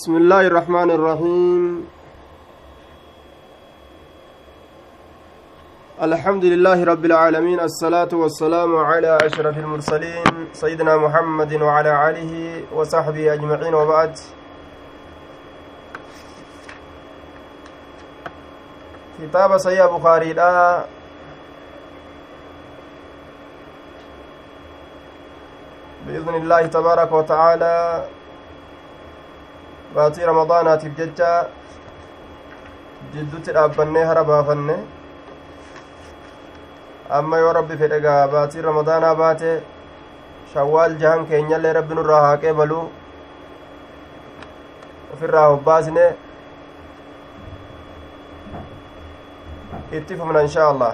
بسم الله الرحمن الرحيم. الحمد لله رب العالمين الصلاة والسلام على أشرف المرسلين سيدنا محمد وعلى آله وصحبه أجمعين وبعد. كتاب سيا بخاري لا. بإذن الله تبارك وتعالى baatii ramadaanaatiif jecha jiddutti dhaabbannee hara baafanne amma yoo rabbi fedhe gaa baatii ramadaanaa baate shawwaal jahan keenyallee rabbi nurraa haaqee baluu ofirraa hobbaasne itti fufna inshaa allah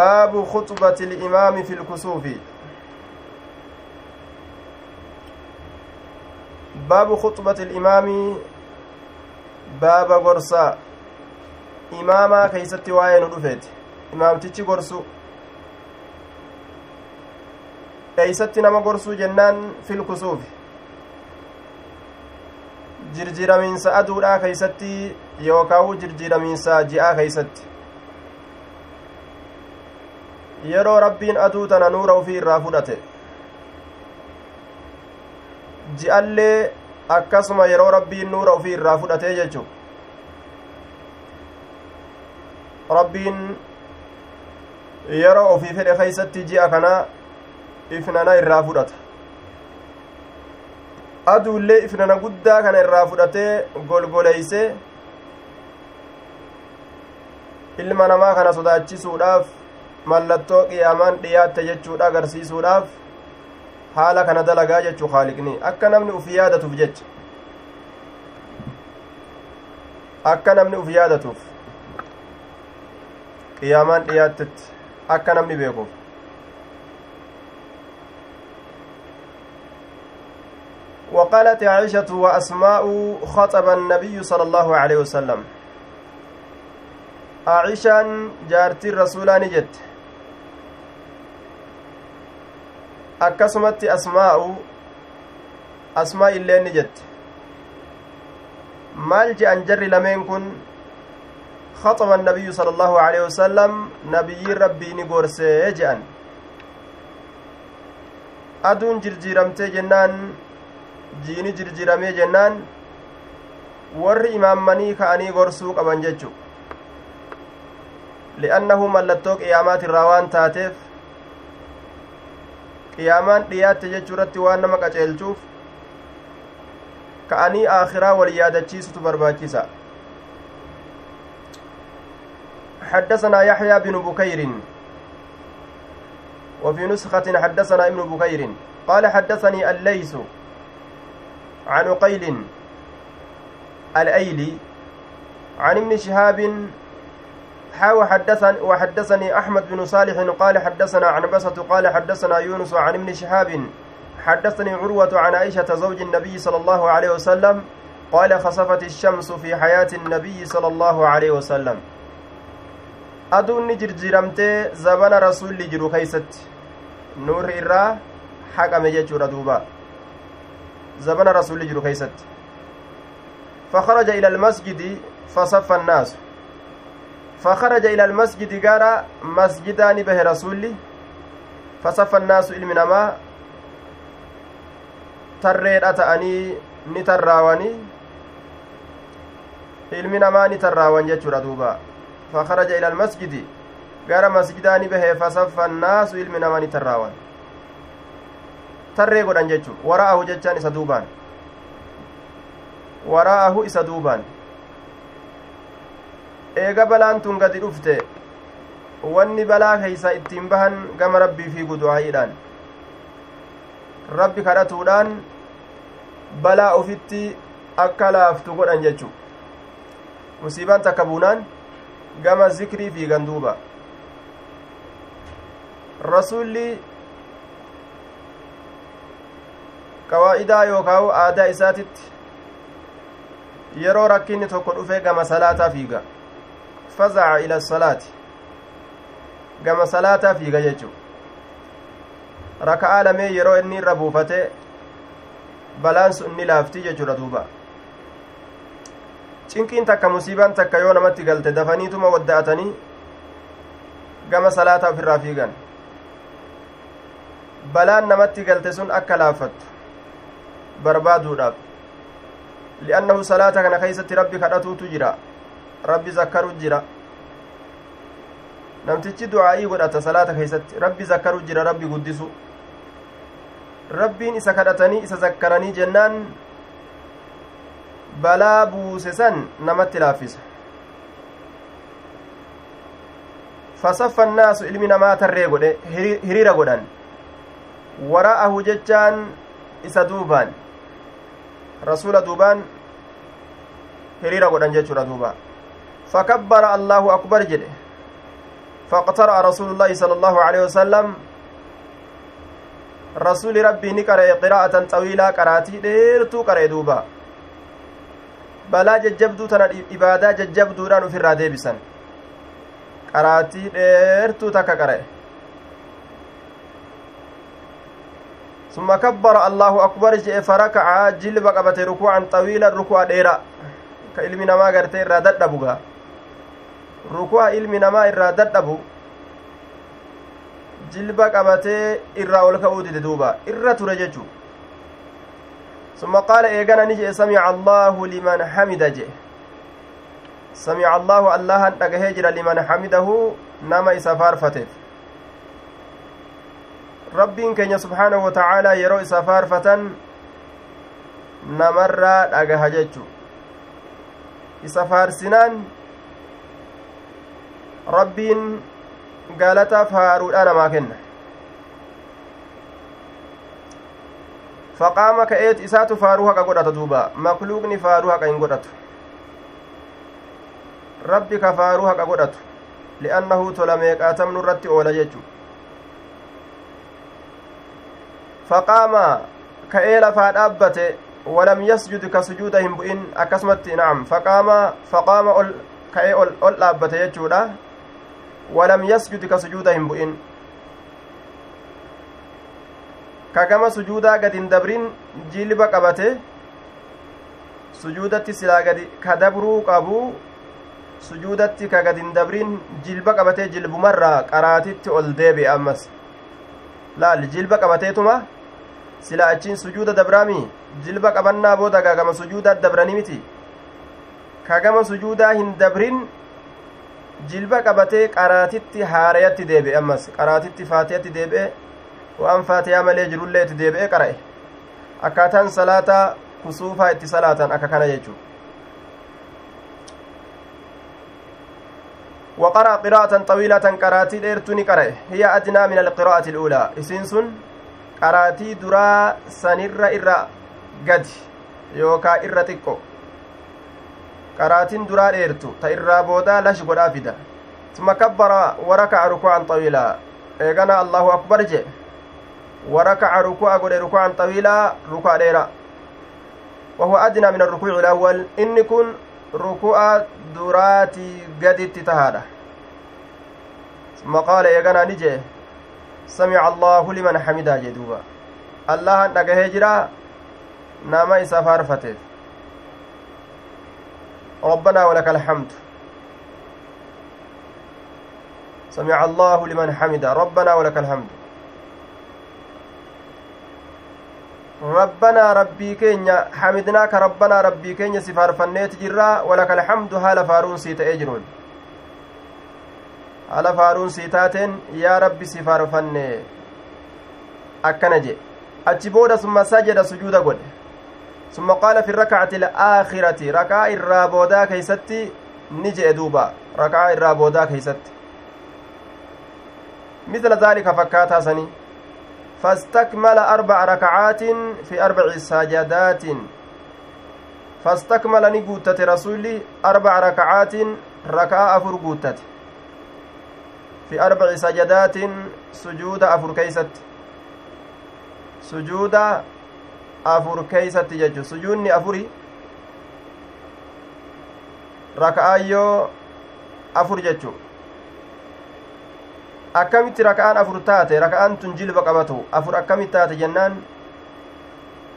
baabu khuxbati ilimaami fi lkusuufi baabu khuxbati ilimaami baaba gorsaa imaamaa keeysatti waa'ee nu dhufeeti imaamtichi gorsu eeysatti nama gorsuu jennaan fil kusuufi jirjiramiinsa aduudhaa keeysatti yookaawu jirjiramiinsa ji'aa keeysatti yeroo rabbiin aduu tana nuura ufii irraa fudhate ji'allee akkasuma yeroo rabbiin nuura ufii irraa fudhatee jechu. Rabbiin yeroo ofii fedhe keeysatti ji'a kana ifnana irraa fudhata. Aduullee ifnana guddaa kana irraa fudhatee golgoleeyse ilma namaa kana sodaachisuudhaaf mallattoo qiyaamaan dhiyaatte jechuudha agarsiisuudhaaf haala kana dalagaa jechuu haaliqni akka namni uf yaadatuuf jecha akka namni uf yaadatuuf qiyaamaan dhiyaattetti akka namni beekuuf وقالت عائشة وأسماء خطب النبي صلى الله عليه وسلم عائشة جارتي الرسول نجت akkasumatti asmaa'u asmaa illee ni jette maal je'an jarri lameen kun خطب النبي صلى الله عليه وسلم نبي ربي نغورسي جان أدون جرجيرمتي جنان جيني جرجيرمي جنان warri imaammanii ka'anii gorsuu qaban jechu li'annahu mallattoo qiyaamaatirraa waan taateef qiyaamaan dhiyaatte jechuu irratti waan nama qaceelchuuf ka'anii aakhiraa wal yaadachiisutu barbaachisa حدثنا يحيى بن بكير وفي نسخة حدثنا ابن بكير قال حدثني الليث عن قيل الأيلي عن ابن شهاب حاو حدثني وحدثني أحمد بن صالح قال حدثنا عن بسة قال حدثنا يونس عن ابن شهاب. حدثني عروة عن عائشة زوج النبي صلى الله عليه وسلم قال خسفت الشمس في حياة النبي صلى الله عليه وسلم. aduunni jirjiramtee zabana rasulli jiru keeysatti nuurri irraa haqame jechuudha duuba zabana rasulli jiru keeysatti فخرج إلى المسجد فصف الناس. فخرج إلى المسجد قال مسجدان به رسولي فصف الناس علم نما ترين أتأني نتراوني. علم نما نتراون جتشورا دوبا فخرج إلى المسجد قال مسجدان به. فصف الناس علم نما نتراون. tarree godhan jechu wara'ahu jechaan isa duubaan wara'ahu isa duubaan eega balaan tun gadi dhufte wanni balaa keeysa ittiin bahan gama rabbii fi du'aa'iidhaan rabbi kadhatuudhaan balaa ofitti akka laaftu godhan jechu. Musiibaan takka buunaan gama zikrii fiigan duuba. Rasulli qawaa'idaa yookaawu aadaa isaatitti yeroo rakkinni tokko dhufe gama salaataa fiiga fazaca ila salaati gama salaataa fiiga jechu raka'aa lamee yeroo inni irra buufate balaan sun ni laafti jechuudha duuba cinqiin takka musiibaan takka yoo namatti galte dafaniituma wadda'atanii gama salaataa ofirraa fiigan balaan namatti galte sun akka laaffattu barbaaduudhaaf li'annahu salaata kana keeysatti rabbi kadhatuutu jira rabbi zakkaru jira namtichi du'aa'ii godhata salaata keeysatti rabbi zakkaru jira rabbi guddisu rabbiin isa kadhatanii isa zakkaranii jennaan balaa buuse san namatti laaffisa fasaffa annaasu ilmi namaa tarree godhe hiriira godhan wara'ahu jechaan isa duubaan rasuula duubaan hiriira godhan jechuudha duuba fakabbara allaahu akbar jedhe faqtara'a rasuulullaahi sala allaahu aleyhi wasalam rasuli rabbii ni qara'e qiraa'atan xawiilaa qaraatii dheertuu qara'e duuba balaa jajjabduu tana ibaadaa jajjabduudhaan ufirraa deebisan qaraatii dheertuu takka qara'e ثم كبر الله أكبر جئ فركع جلب قبته ركوعا طويلا ركوع ديرا كإلمي نما غرتي إرا ددبوغا ركوع إلمي نما إرا ددبو jilba qabatee irraa ol ka'uu dide duuba irra ture jechu summa qaala eegana ni jedhe samica allaahu liman hamida jedhe samica allaahu allahan dhagahee jira liman hamidahu nama isa faarfateef rabbiin keenya subhaanahu wa tacaalaa yeroo isa faarfatan namarraa dhagaha jechu isa faarsinaan rabbiin galata faaruudha namaa kenna faqaama ka'eet isaatu faaruu haqa godhata duuba makluuqni faaruu haqa hin godhatu rabbi ka faaruu haqa godhatu li'annahu tola meeqaatamnu irratti oola jechu faqaama ka'ee lafaa dhaabbate walam yasjud ka sujuuda hin bu'in akkasumatti na'am faqaama faqaama ol ka'ee ol dhaabbate gama sujuudaa gad hin dabrin jilba qabate sujuudatti silaa gadi ka dabruu qabu sujuudatti ka gad hin dabrin jilba qabatee jilbumarraa qaraatitti ol deebi'e ammas laal jilba qabateetuma silaa achiin sujuuda dabraami jilba qabannaa booda gama sujuudaa dabranii miti ka gama sujuudaa hin dabrin jilba qabatee qaraatitti haarayatti deebi'e ammas qaraatitti faatiyatti deebi'e waan faatiyaa malee jirullee itti deebi'e qara'e akkaataan salaataa kusuufaa itti salaatan akka kana jechuu وقرأ قراءة طويلة قراتي ديرتوني قرأ هي أدنى من القراءة الأولى إسنسن قراتي درا سنر إرى قد يوكا إرى تكو qaraatiin duraa dheertu ta irraa boodaa lash godhaa fida. ثم كبر وركع ركوعا طويلا ايغانا الله اكبر جي وركع ركوع قد ركوعا طويلا ركوع ديرا وهو ادنى من الركوع الأول ان كن ركوع دراتي قد تتهادا ثم قال ايغانا نجي سمع الله لمن حمده جدوبا الله نغه جرا نما اسفار فتف ربنا ولك الحمد. سمع الله لمن حمد ربنا ولك الحمد. ربنا ربي كينيا حمدناك ربنا ربي كينيا سفار فنيت جرا ولك الحمد. هال فارون سيت اجرون. هال فارون سيتاتين. يا ربي سفار فني. أكنجي. أتشبودا ثم سجد سجود قد. ثم قال في الركعة الآخرة ركعة الرابودا كيستي نجي دوبا ركعة الرابودا كيستي مثل ذلك فكاتا سني. فاستكمل أربع ركعات في أربع سجدات. فاستكمل نقوتة رسولي أربع ركعات ركعة أفر في أربع سجدات سجود أفر كيست. سجود afur keeysatti jechu. Sujuudni afuri raka'aayyoo afur jechu. Akkamitti raka'aan afur taate? Raka'aan tun jilba qabatu. Afur akkamitti taate jennaan?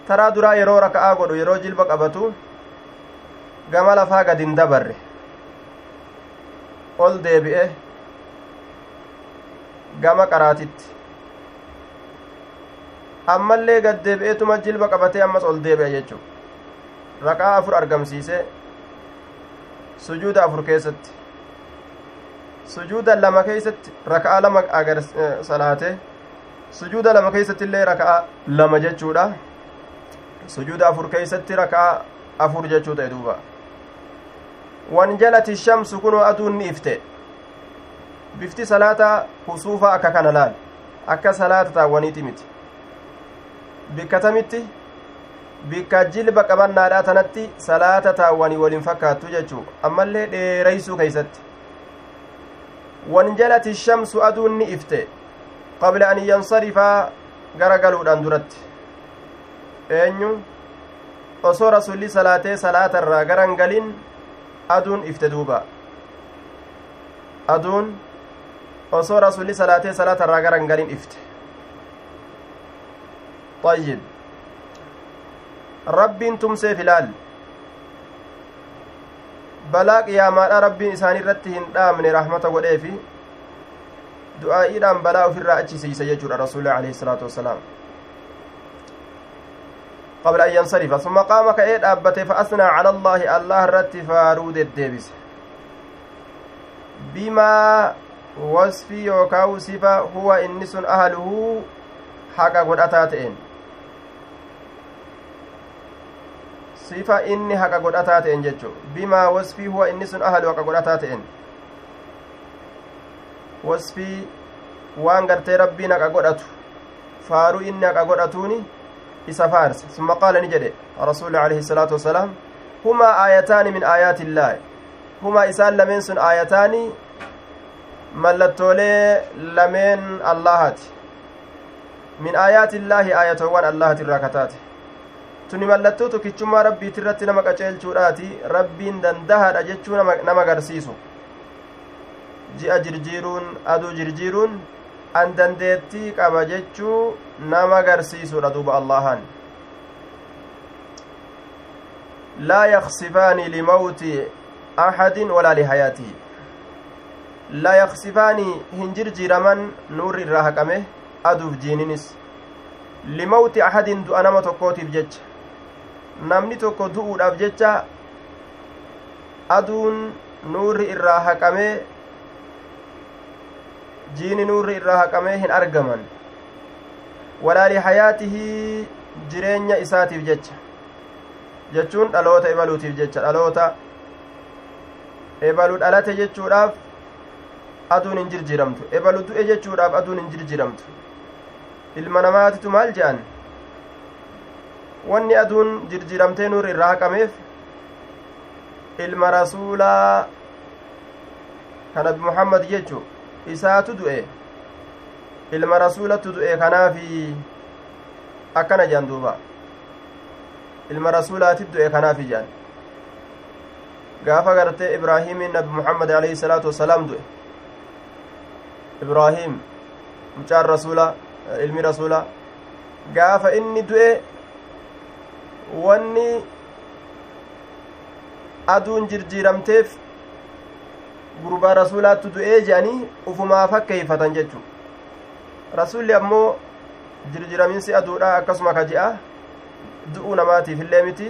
Taraa duraa yeroo raka'aa godhu yeroo jilba qabatu gama lafaa gad hin dabarre. Ol deebi'e gama qaraatitti ammallee gad deebi'eetuma jilba qabatee ammas ol deebi'a jechuu raqaa afur argamsiise sujuuda afur keessatti sujuuda lama keeysatti raka'a lama salaate sujuuda lama keeysatti illee raka'a lama jechuudha sujuuda afur keeysatti raka'a afur jechuu ta'e duuba wanjalati shamsu kunoo aduun ni ifte bifti salaata husuufa akka kana laal akka salaata taawwaniiti miti bikka tamitti bikka jilba qabannaadhaa tanatti salaata taawwanii waliin fakkaattu jechuu ammallee dheereysuu keeysatti wanjalati shamsu aduun ifte qabla an yansarifaa gara galuudhaan duratti eenyu osoo rasulli salaatee salaata irraa garan galin aduun ifte duuba aduun osoo rasulli salaatee salaata irraa garan galin ifte طيب rabbiin tumseef ilaal balaa qiyaamaadha rabbiin isaanii irratti hin dhaamne rahmata godheefi du'aa'iidhaan balaa ofirraa achisiisa jechuudha rasuuli alayhi salaatu wassalaam قبل أن ينصرف ثم قام كأيد أبته فأثنى على الله الله الرت فارود الديبس بما وصفي يوكاو صفة هو إنس أهله حقا قد أتاتين sifa inni haqa godhataa ta'en jechu bimaa wasfii huwa inni sun ahalu haqa godhataa ta'en wasfii waan gartee rabbiin haqa godhatu faaruu inni haqa godhatuuni isa faarse summa qaala ni jedhe rasuuli alayhi salaatu wasalaam humaa aayataani min aayaati illaahi humaa isaan lameen sun aayataani mallattoolee lameen allahati min aayaati illaahi aayatoowwan allahati irraa kataate tuni mallattoo tokkichummaa rabbiiti irratti nama qaceelchuudhaati rabbiin dandahaadha jechuu nama agarsiisu ji'a jirjiiruun aduu jirjiiruun an dandeettii qaba jechuu nama agarsiisudha duuba allahan laa yaksifaani limawti axadin walaa lihayaatihi laa yaksifaani hin jirjiiraman nuurri irraa haqame aduuf jiininis limawti axadin du'a nama tokkootiif jecha namni tokko du'uudhaaf jecha aduun nuurri irraa haqamee jiini nuurri irraa haqamee hin argaman. Walaa lihayaatihii jireenya isaatiif jecha. Jechuun dhaloota ebaluutiif jecha. Dhaloota ebalu dhalate jechuudhaaf aduun hin jirjiramtu. Ebalu du'e jechuudhaaf aduun hin jirjiramtu. Ilma namaatitu maal je'an wanni aduun jirjiramtee nuurri irraa haqameef ilma rasuulaa kan nabi muhammad jechu isaatu du'e ilma rasuulatu du'e kanaafi akkana jean duuba ilma rasuulaati du'e kanaafi jean gaafa gartee ibraahiimiin nabi muhammad alayhi salaatu wassalaam du'e ibraahim mucaan rasuula ilmi rasuula gaafa inni du'e wanni aduun jirjiiramteef gurbaa rasuulaattu du'ee je'anii ufumaa fakkeeyfatan jechu rasulli ammoo jirjiraminsi aduudha akkasuma ka je'a du'uu namaatiif illee miti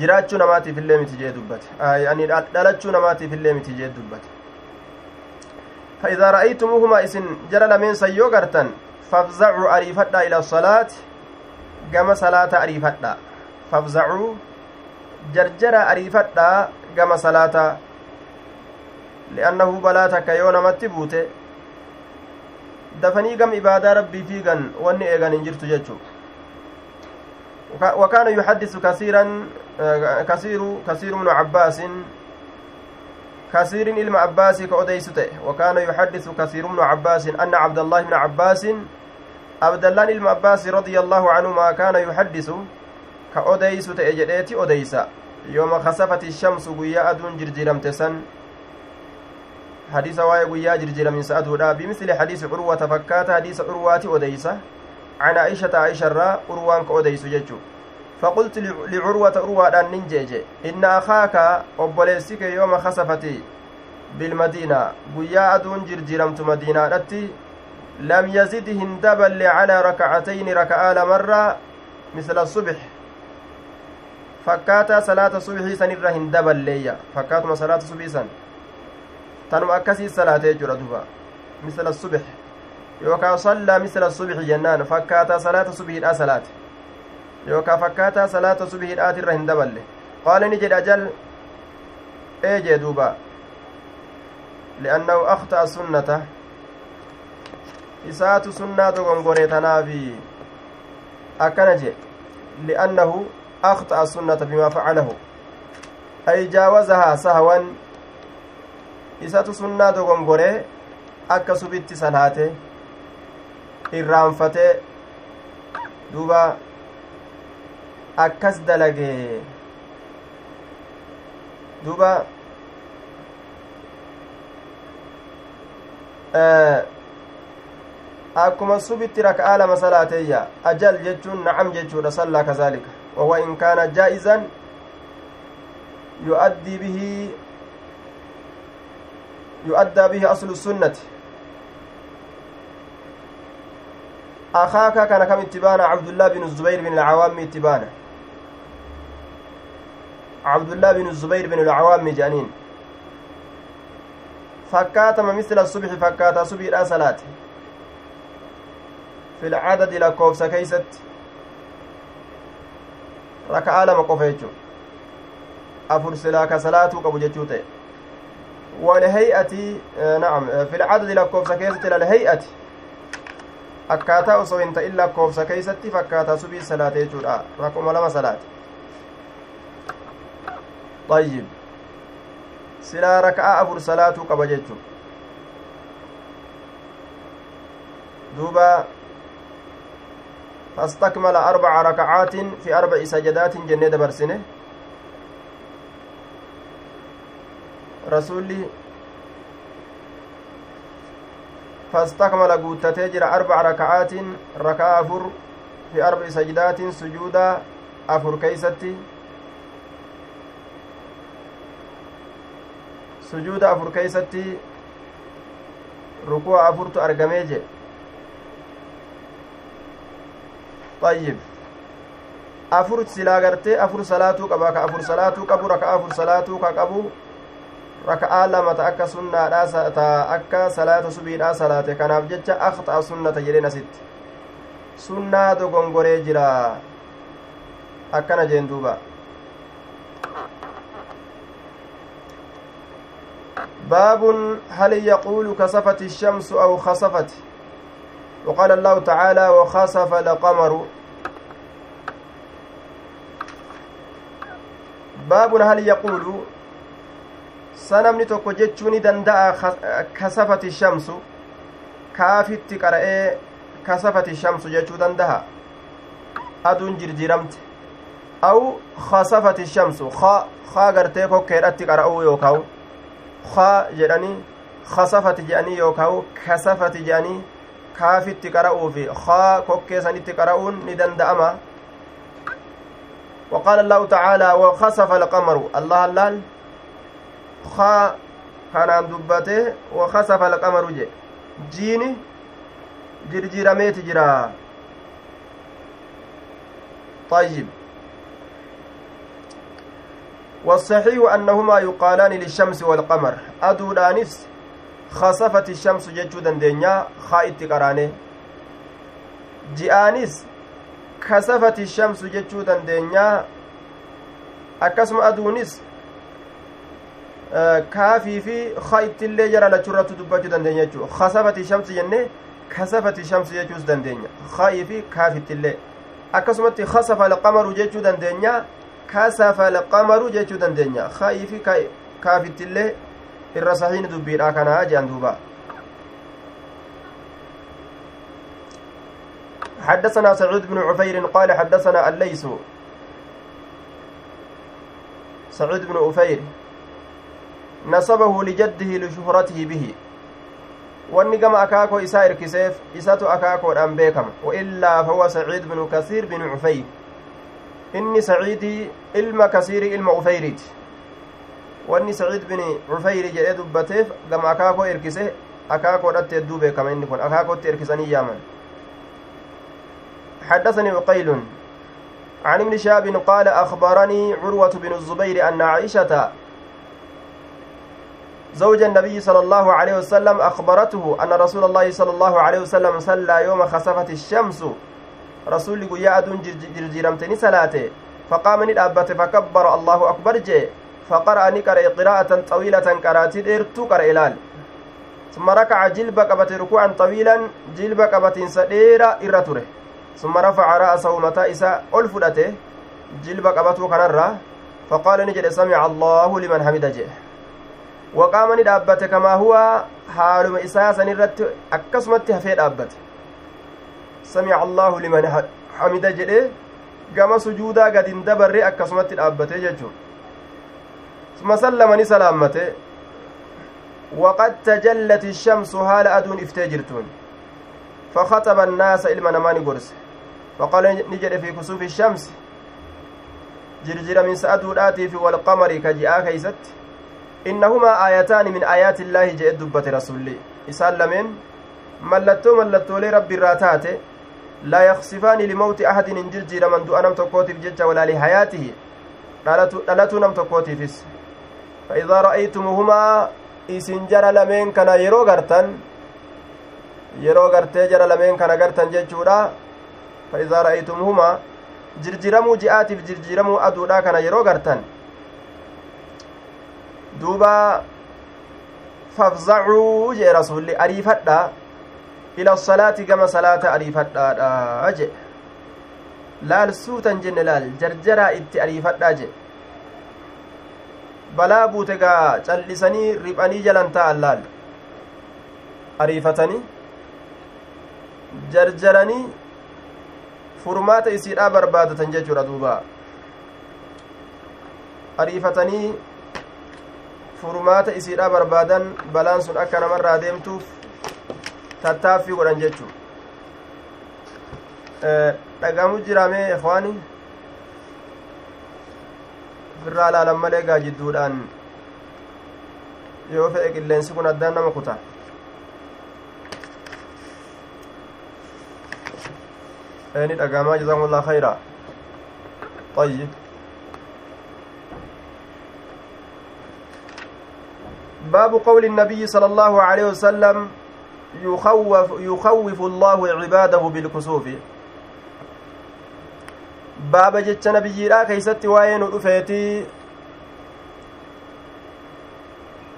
jiraachuu namaatiif illee miti jee dubbate yani dhalachuu namaatiif illee miti jee dubbate فإذا رأيتموهما إسن جرى لمن سيو غرتن فافزعوا أريفتا إلى الصلاة gama salaata ariifadha fafzacuu jarjara ariifadha gama salaata li'annahu balaa takka yoo namatti buute dafanii gam ibaadaa rabbii fiigan wanni eegan hin jirtu jechu وكان يحدث كثيرا كثير كثير من عباس كثير علم عباس كأوديسته وكان يحدث كثير من عباس أن عبد الله بن عباس عبد الله بن عباس رضي الله عنهما كان يحدث كأوديس تأجديت أوديسا يوم خسفت الشمس قيا أدون جرجرمت سن حديث واي قيا جرجرم سأدودا بمثل حديث عروة فكات حديث عروة أوديسا عن عائشة عائشة الرا أروان كأوديس ججو فقلت لعروة أروى أن ننجيج إن أخاك أبوليسك يوم خسفتي بالمدينة قيا أدون جرجرمت مدينة رتي لم يزد هندبل على ركعتين ركعة مرة مثل الصبح salaata subhii sanirra hin daballeeyya fakkaatuma salaata subhii san tanuma akkasii salaatee jira duba misla subix yookaa sallaa misla subixi jennaan fakkaataa salaata subhiidhaa salaate yookaa fakkaataa salaata subhiidhaatirra hin daballe qaala ni jedhe ajal ee jee duuba li'annahu akhta'a sunnata isaatu sunnaa dogongore tanaafi akkana jee li'annahu أخطأ السنة بما فعله أي جاوزها سهوا إسات سنة دغنغوري akka subitti salaate irraanfate duuba akkas dalage duuba akkuma subitti raka'aa lama salaateeyya ajal jechuun nacam jechuudha sallaa kazaalika. إن كان جائزا يؤدي به يؤدى به أصل السنة أخاك كان كم اتبانا عبد الله بن الزبير بن العوام اتبانا عبد الله بن الزبير بن العوام جانين فكاتم مثل الصبح فكاتا صبح لا صلاة في العدد لكوبس كيست lama qofa jechuun afur silaa ka salaatuu qabu jechuu ta'e walhay'ati na'am fil cadadi lakkoofsa keessatti lalhay'ati akkaataa osoo hin ta'in lakkoofsa keeysatti fakkaataa subii salaate jechuudha rakkuma lama salaate ayyib silaa raka'aa afur salaatuu qaba jechuu duuba فاستكمل أربع ركعات في أربع سجدات جنة برسنه رسولي فاستكمل قوتتي جرى أربع ركعات ركعة أفر في أربع سجدات سجودا أفر كيستي. sujuuda afur keeysatti rukuu afurtu argamee je طيب afur salaatuu qaba ka afur salaatuu qabu raka'a afur salaatuu ka qabu raka'aa lama ta akka sunnaadhaa ta akka salaata subiidhaa salaate kanaaf jecha akhta'a sunnata jedheen asitti sunnaa dogongoree jira akkana jeen duuba باب هل يقول كسفت الشمس أو خسفت وقال الله تعالى وخسف القمر باب هل يقول sanamni tokko jechuu ni danda'a kasafati shamsu kaafitti qara'ee kasafati shamsu jechuu dandaha aduun jirjiramte aw kasafati shamsu kaa gartee kokkeedhatti qara'uu yookaa'u kaa jedhanii kasafati jedhanii yookaa'u kasafati jedhanii kaafitti qara'uufi kaa kokkee sanitti qara'uun ni danda'ama. وقال الله تعالى وخسف القمر الله اللال خا كان دبته وخسف القمر جي جيني جرجيرميت جرا طيب والصحيح أنهما يقالان للشمس والقمر أدودانس خسفت الشمس جechuu dandeenya haa itti qaraane ji'aanis kasafati shamsu jechuu dandeenya akkasuma aduunis kaafii fi haa ittillee jara lachurrattu dubbachuu dandeenya jechuu kasafati shamsu jenne kasafati shamsu jechuus dandeenya haa'ii fi kaafittillee akkasumatti kasafa alqamaru jechuu dandeenya kasafa alqamaru jechuu dandeenya haa'ii fi kaafittillee irra sahiini dubbiidha kanaa jean duuba حدثنا سعود بن عفير قال حدثنا الليث سعود بن عفير نسبه لجده لشهرته به gama akaakoo isaa irkiseef isatu akaakoodhaan beekama waillaa fahuwa saciid binu kasiir binu cufeyr inni saciidii ilma kasiiri ilma ufeyriiti wanni saciid bin cufeyri jedhee dubbateef gama akaakoo irkise akaakoodhatti hedduu beekama inni kun akaakootti irkisanii yaaman. حدثني عقيل عن ابن شهاب قال أخبرني عروة بن الزبير أن عائشة زوج النبي صلى الله عليه وسلم أخبرته أن رسول الله صلى الله عليه وسلم صلى يوم خسفت الشمس رسول قيا أدون جرجرمتني صلاته فقام ندابت فكبر الله أكبر جي فقرأ نقرأ قراءة طويلة قراتي ديرتو قرأ إلال. ثم ركع جلب قبت ركوعا طويلا جلب قبت سديرا إرتره ثم رفع رأسه متى إساء ألفدته جلب قبته كنرة. فقال نجد سمع الله لمن حمد جه. وقام ندابت كما هو حال إساء سنرت أكسمت هفيد أبت سمع الله لمن حمد جده gama sujuudaa gadin dabarre akkasumatti dhaabbate jechuun salaammate waqad tajallat ishamsu haala aduun iftee jirtuun فخطب الناس إلما نماني قرس. فقال نجد في كسوف الشمس. جرجر من سأدو الآتي في والقمر كجاء كيست إنهما آيتان من آيات الله جاء دبة رسولي إسال لمن؟ ملتو ملتو لي ربي راتاته لا يخصفان لموت أحد إن جرجر من دو أنم تقوتي بجج ولا لحياته. دلتو نم تقوتي فيس. فإذا رأيتمهما إسن جرى لمن كان يرو غرتن gartee jara lameen kana gartan jechuudha faidaa ra'aytumuhumaa jirjiramuu ji'aatiif jirjiramuu aduudha kana yeroo gartan duuba fafzacuu jee rasulli ariifadha ila salaati gama salaata ariifadhaadha je laal suutan jenne laal jarjaraa itti ariifadhaa je balaa buute gaa callisanii riphanii jalan ta'an laal ariifatanii jarjaranii furmaata isiidhaa barbaadatan jechuudha duuba ariifatanii furmaata isiidhaa barbaadan balaan sun akka namarraa deemtuuf tattaaffii godhan jechuu dhagamu jiraamee ikwaani ofirraa laalan malee gaa jidduudhaan yoo fedhe qilleensi kun addaan nama kuta ni dhagamaa jazakumullah khayra طيب باب قول النبي صلى الله عليه وسلم يخوف يخوف الله عباده بالكسوف باب جتش نبييرا كيست وين رفيتي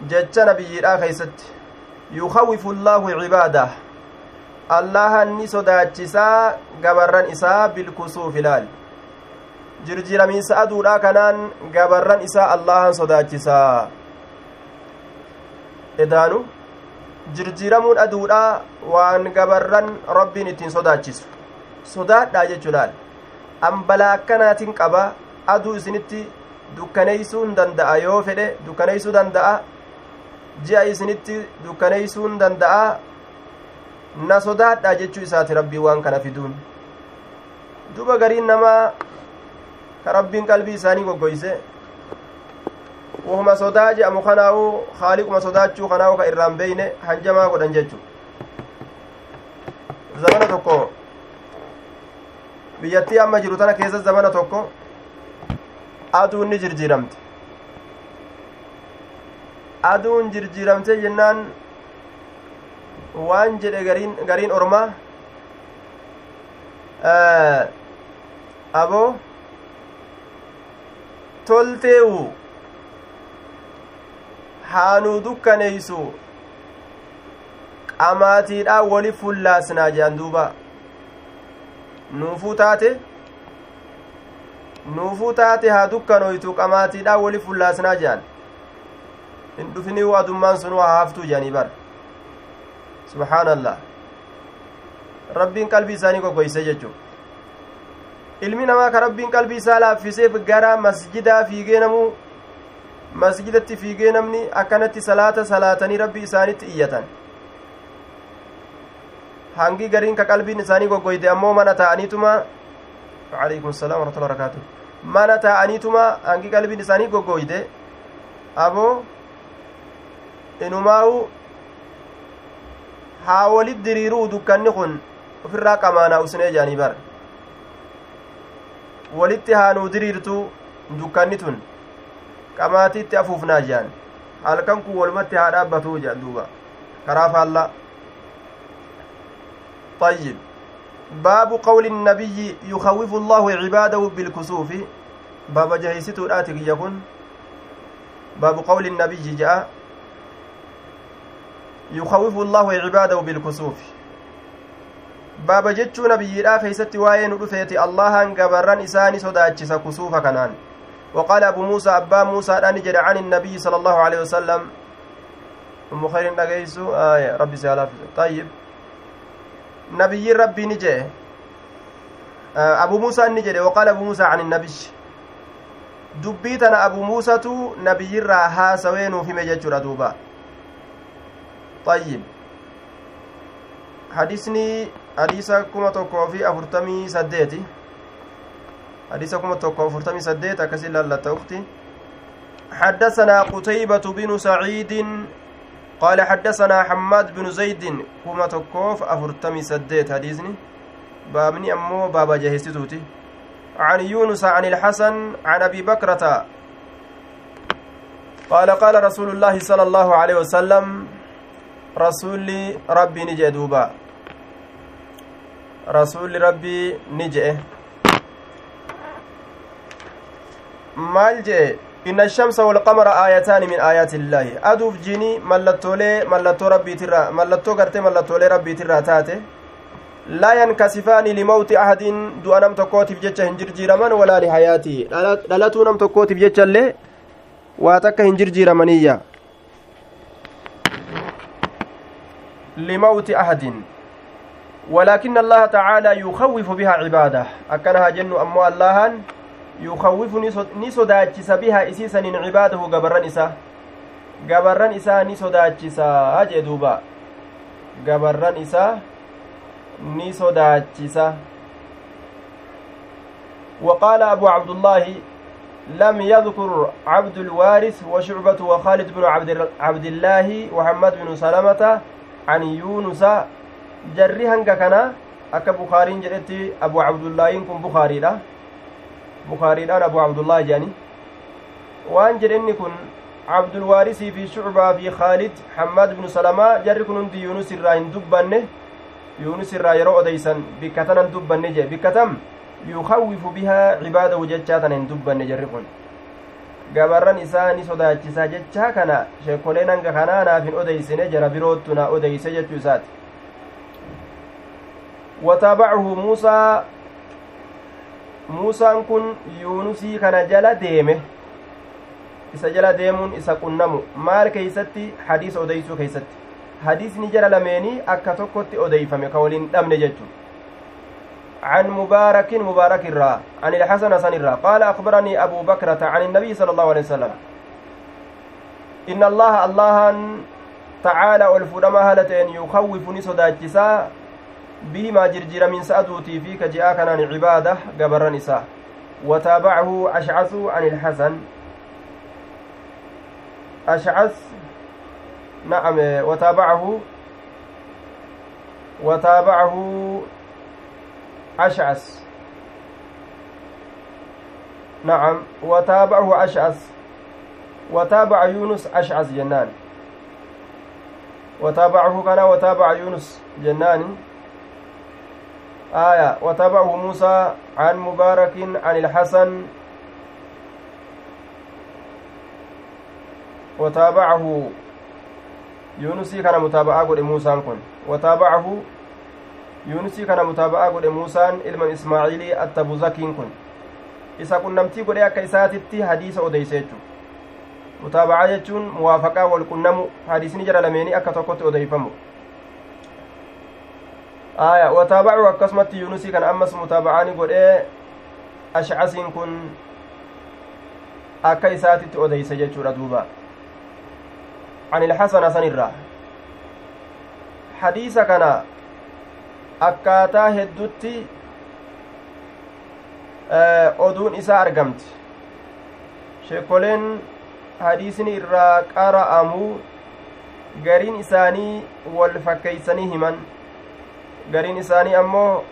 جتش نبييرا كيست يخوف الله عباده allaha ni sodaachisaa gabarran isaa bilkusuuf ilaal jirjiramiinsa aduudha kanaan gabarran isaa allahan sodaachisaa edaanu jirjiramuun aduudha waan gabarran rabbiin ittiin sodaachisu sodaadhaa jechuudhaan ambalaa akkanaatiin qaba aduu isinitti dukkaneeysuu hin danda'a yoo fedhe dukkaneeysuu danda'a ji'a isinitti dukkaneeysuu hin danda'a na sodaadhaa jechuu isaati rabbii waan kana fiduun duba gariin namaa ka rabbiin qalbii isaanii goggoyse wahuma sodaa je'amu kanaa'u haaliquma sodaachuu kanaa'u ka irraan beeyne hanjamaa godhan jechu zamana tokko biyyattii amma jiru tana keessa zamana tokko aduun ni jirjiiramte aduun jirjiiramte jennaan waan jedhe gariin gariin ormaa aboo tolteewu haanuu dukkaneeysu qamaatiidhaa wali fullaasnaa jedhan duuba nuufuu taate nuufuu taate haa dukkanoytu qamaatiidhaa wali fullaasnaa jedhan hin dhufinii adummaan sun waa haaftuu jedhanii bara. Subhaanallah. Rabbiin qalbii isaanii goggoyse jechuu ilmi namaa ka rabbiin qalbii isaa laaffiseef gara masjidaa fiigee namuu masjidatti fiigee namni akkanatti salaata salaatanii rabbii isaanitti iyyatan hangi gariin ka qalbiin isaanii goggoyde? Ammoo mana taa'aniituma alaykum salaam warahmatullahi wabarakaatu mana taa'aniituma hangi qalbiin isaanii goggoyde? Aboo inumaawu haa walit diriiruu dukkanni kun ofirraa qamaanaa usnee jaanii bara. Walitti haanuu diriirtu dukkanni tun. Qamaatiitti afuufnaa jaan. Halkan kun walumatti haa dhaabbatuu jedhan duuba. Karaa faallaa طيب. باب قول النبي يخوف الله عباده بالكسوف. باب جهيستو الآتك يكون. باب قول النبي جاء يخوف الله عباده بالكسوف. jechuu nabiyyiidhaa keeysatti waa'ee nu dhufeeti allahan gabarran isaani sodaachisa kusuufa kanaan وقال أبو موسى أبا موسى أن جد عن النبي صلى الله عليه وسلم. أم خير آية ربي سيالا طيب. نبي ربي نجي أبو موسى نجد وقال أبو موسى عن النبي dubbii أبو موسى tu nabiyyiirraa haasawee nuuf hime jechuudha duuba طيب hadisni hadiisa kuma tokkoo fi afurtamii saddeeti hadiisa kuma tokko afurtamii saddeet akkasi lallatta ukti حدثنا قتيبة بن سعيد قال حدثنا حماد بن زيد كما تكوف أفرتمي سديت حديثني. بابني أمو بابا جهستوتي عن يونس عن الحسن عن أبي بكرة. قال قال رسول الله صلى الله عليه وسلم رسول ربي نجي دوبا. rabbii ni je'e maal je'e inna shamsa walqamara aayataani min aayaati illaahi aduuf jini mallattoolee mallattoo rabbiitirraa mallattoo gartee mallattoolee rabbiitirraa taate laa yankasifaani limawti ahadin du'a nam tokkootiif jecha hin jirjiiraman walaa lihayaatii dhalatuu nam tokkootiif jecha illee waa takka hin jirjiiramaniyya limawti ahadin ولكن الله تعالى يخوف بها عباده أكنها جن أمو الله يخوف نسوداتشس بها إسيسا عباده قبرن إسا. قبرن إسا نسوداتشسا أجي دوبا. قبرن إسا نسوداتشسا وقال أبو عبد الله لم يذكر عبد الوارث وشعبة وخالد بن عبد الله وحمد بن سلمة عن يونس. jarri hanga kana akka bukaariin jedhetti abu cabdullaahiin kun bukaariidha bukaariidhaan abu cabdullaahi jedhani waan jedhenni kun cabdulwaarisii fi shucbaa fi khaalid hammaad ibnu salamaa jarri kun hundi yuunus irraa hin dubbanne yuunus irraa yeroo odeysan bikka tanan dubbanne jee bikka tam yukawwifu bihaa cibaadahu jechaa tana hin dubbanne jarri kun gabarran isaa ni sodaachisaa jechaa kana sheekoleen hanga kanaa naaf hin odeysine jara biroottu na odeyse jechuu isaati wataabacahu muusaa muusaan kun yuunusii kana jala deeme isa jala deemuun isa qunnamu maal keeysatti hadiisa odeysuu keeysatti hadiisni jara lameenii akka tokkotti odeeyfame ka waliin dhabne jechu عن مبارك مبارك الرا عن الحسن حسن الرا قال أخبرني أبو بكرة عن النبي صلى الله عليه وسلم إن الله الله تعالى والفرما هالتين يخوفني صداجسا بما جرجر من سأدوتي في كجاء كان عبادة قبر نساء وتابعه أشعث عن الحسن. أشعث نعم وتابعه وتابعه أشعث. نعم وتابعه أشعث. وتابع يونس أشعث جنان. وتابعه كان وتابع يونس جنان. آية وتابعه موسى عن مبارك عن الحسن وتابعه يونسي كان متابعة قد موسى كن وتابعه يونسي كان متابعة قد موسى إلما إسماعيلي التبوزكين كن akka isaatitti hadiisa odeyse jechu mutaabacaa jechuun muwaafaqaa wal qunnamu hadiisni jara lameenii akka tokkotti odeyfamu aya wataabacu akkasumatti yuunusii kan ammas mutaabacaani godhee ashcasiin kun akka isaatitti odeyse jechuudha duuba عن الحسن حسن الرا حديث كان akkaataa heddutti oduun isaa argamti sheekoleen hadiisni irraa qara'amuu gariin isaanii wal fakkeeysanii himan gariin isaanii ammoo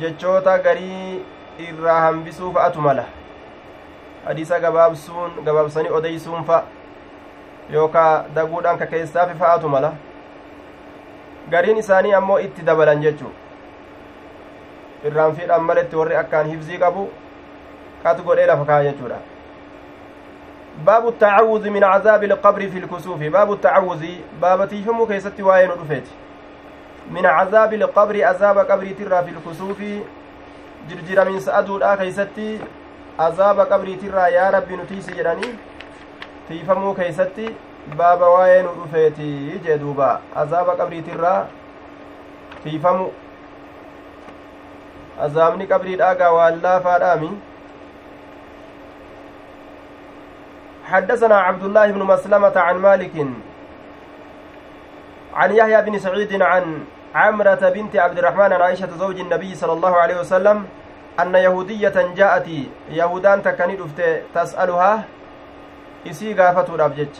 jechoota garii irraa hambisuu fa'atu mala hadiisa gabaabsuun gabaabsanii odeysuun fa'a yookaa daguudhaan ka keessaafi fa'atu mala gariin isaanii ammoo itti dabalan jechuu irraan fiidhaan maletti warri akkaan hifzii qabu qatu godhee lafa kaa jechuudha باب التعوذ من عذاب القبر في الكسوف باب التعوذ باب تيفمو كيستي واين رفيت من عذاب القبر عذاب قبر ترى في الكسوف. جرجر من سأدو الآ كيستي عذاب قبر ترى يا ربي نتيسي جراني تيفمو كيستي. باب واين رفيت جدوبا. عذاب قبر ترى تيفمو. عذابني قبر الآ والله فادامي. حدثنا عبد الله بن مسلمة عن مالك. عن يحيى بن سعيد عن عمرة بنت عبد الرحمن عائشة زوج النبي صلى الله عليه وسلم أن يهودية جاءت يهودان تكني تسألها إسي غافة الأبجج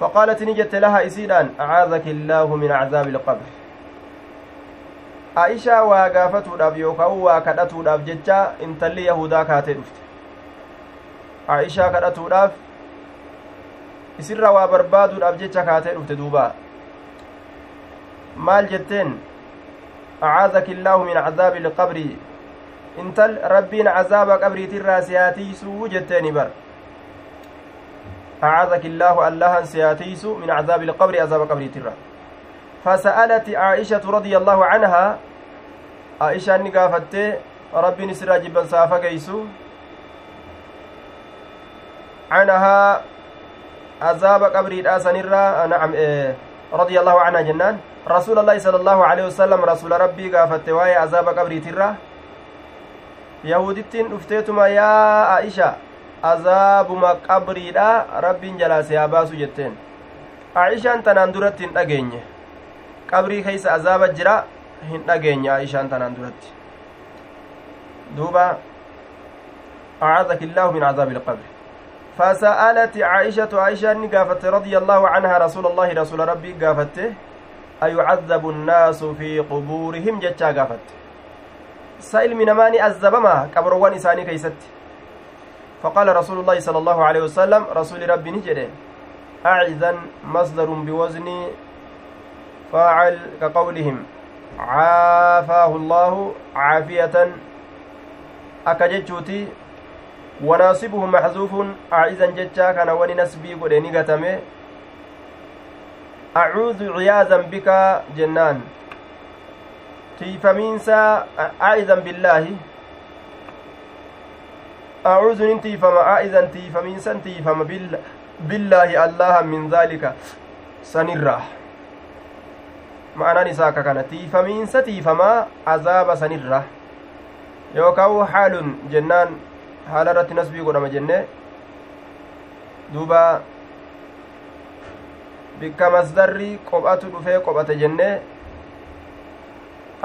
فقالت نجت لها إسيدان أعاذك الله من عذاب القبر. عائشة وغافة الأبيوكا وكدت الأبجج إن تلي يهودا كاتي دفت aishaa kadhatuudhaaf isirra waa barbaaduudhaaf jecha kaatee dhufte duuba maal jetteen acaadaki illaahu min cadaabi ilqabri intal rabbiin cazaaba qabriitirraa siyaatiisuu jetteeni bar acaadaki illaahu allahan siyaatiisu min cadaabi ilqabri azaaba qabriitirra فسألت عائشة رضي الله عنها عائشة نقافت ربي نسرى جبا سافا قيسو عنها عذاب قبري سنرا نعم إيه رضي الله عنها جنان رسول الله صلى الله عليه وسلم رسول ربي قافت واي عذاب قبري ترى يهودتين افتيتما يا عائشة عذابما قبري دا ربي جلاس يا باسو جتين عائشة تنان درتين أجيني قبري كيس عذاب جرا هن أجيني عائشة تنان درت دوبا أعاذك الله من عذاب القبر فسألت عائشة عائشة قافت رضي الله عنها رسول الله رسول ربي قافت. أيعذب الناس في قبورهم؟ جتشا قافت. سائل من ماني أزبما قبروان إساني كيست. فقال رسول الله صلى الله عليه وسلم رسول ربي نجده أعذا مصدر بوزن فاعل كقولهم. عافاه الله عافية. أكجتشوتي وناصبه محذوف أعيذا جتشا كان وني نسبي قد نغتمه أعوذ عياذا بك جنان. تيفمينسا أعيذا بالله. أعوذ ننتيفما أعيذا تيفمينسا تيفما بالله بالله الله من ذلك. سنرة معنى نساك كان تيفمينسا تيفما عذاب سنرة يوكاو حال جنان. Haala irratti nasbii godhama jenne duuba bikka masdarri qophatu dhufee qophate jenne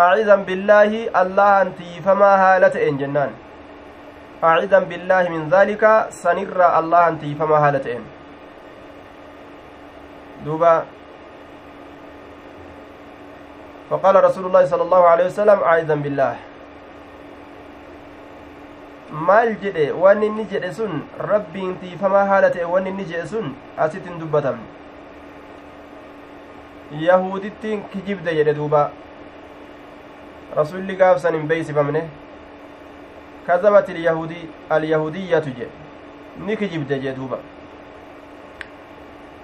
acidan billaahi allahan tiifamaa haala ta'een jennaan acidan billaahi min dhaalika sanirra allahan tiifamaa haala ta'een duuba فقال رسول الله صلى الله عليه وسلم أعوذ بالله maal jedhe wanni inni jedhe sun rabbiin tiifamaa haala ta'e wanni inni jedhe sun asitti hin dubbatamne yahudittiin kijibde jedhe duuba rasulli gaafsan hin beeysifamne kazabat ilyahudi alyahudiyyatu jedhe ni kijibde jee duuba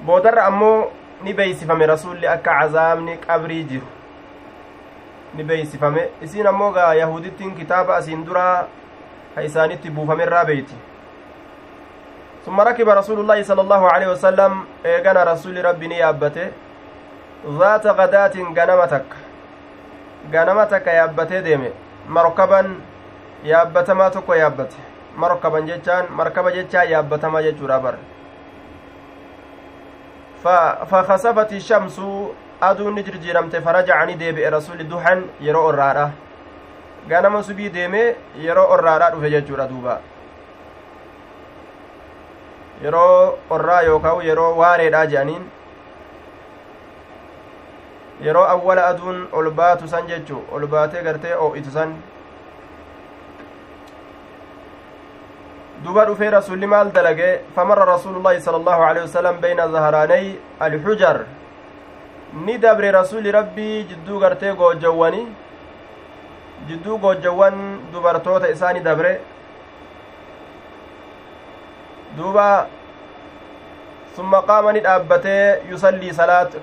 boodarra ammoo ni beeysifame rasulli akka cazaabni qabrii jiru ni beeysifame isiin ammoo gaa yahudittiin kitaaba asiin duraa isaanitti buufamerraa beeyti ثم ركب رسول الله صلى الله عليه وسلم إيغانا رسول ربي نيابته. ذات غداة غنمتك. غنمتك يابته ديمه مركبا يابتما تكو يابته مركبا جتان مركبا جتا يابتما جتورا بر فخسفت الشمس aduun ni jirjiiramte farajacani deebi'e rasuli duhan yeroo orraadha ganama subii deemee yeroo orraadha dhufe jechuudha duuba yeroo orraa yookaan yeroo waareedha jedhaniin yeroo awwala aduun ol baatu san jechuu ol baatee gartee oo'itu san duba dhufee rasulli maal dalage famarra rasuulullaahi sala allahu alehi wasalam beyna zaharaanay alxujar ni dabre rasuli rabbii jidduu gartee goojjawwani jidduu goojjawwan dubartoota isaani dabre duuba summa qaama ni dhaabbatee yusallii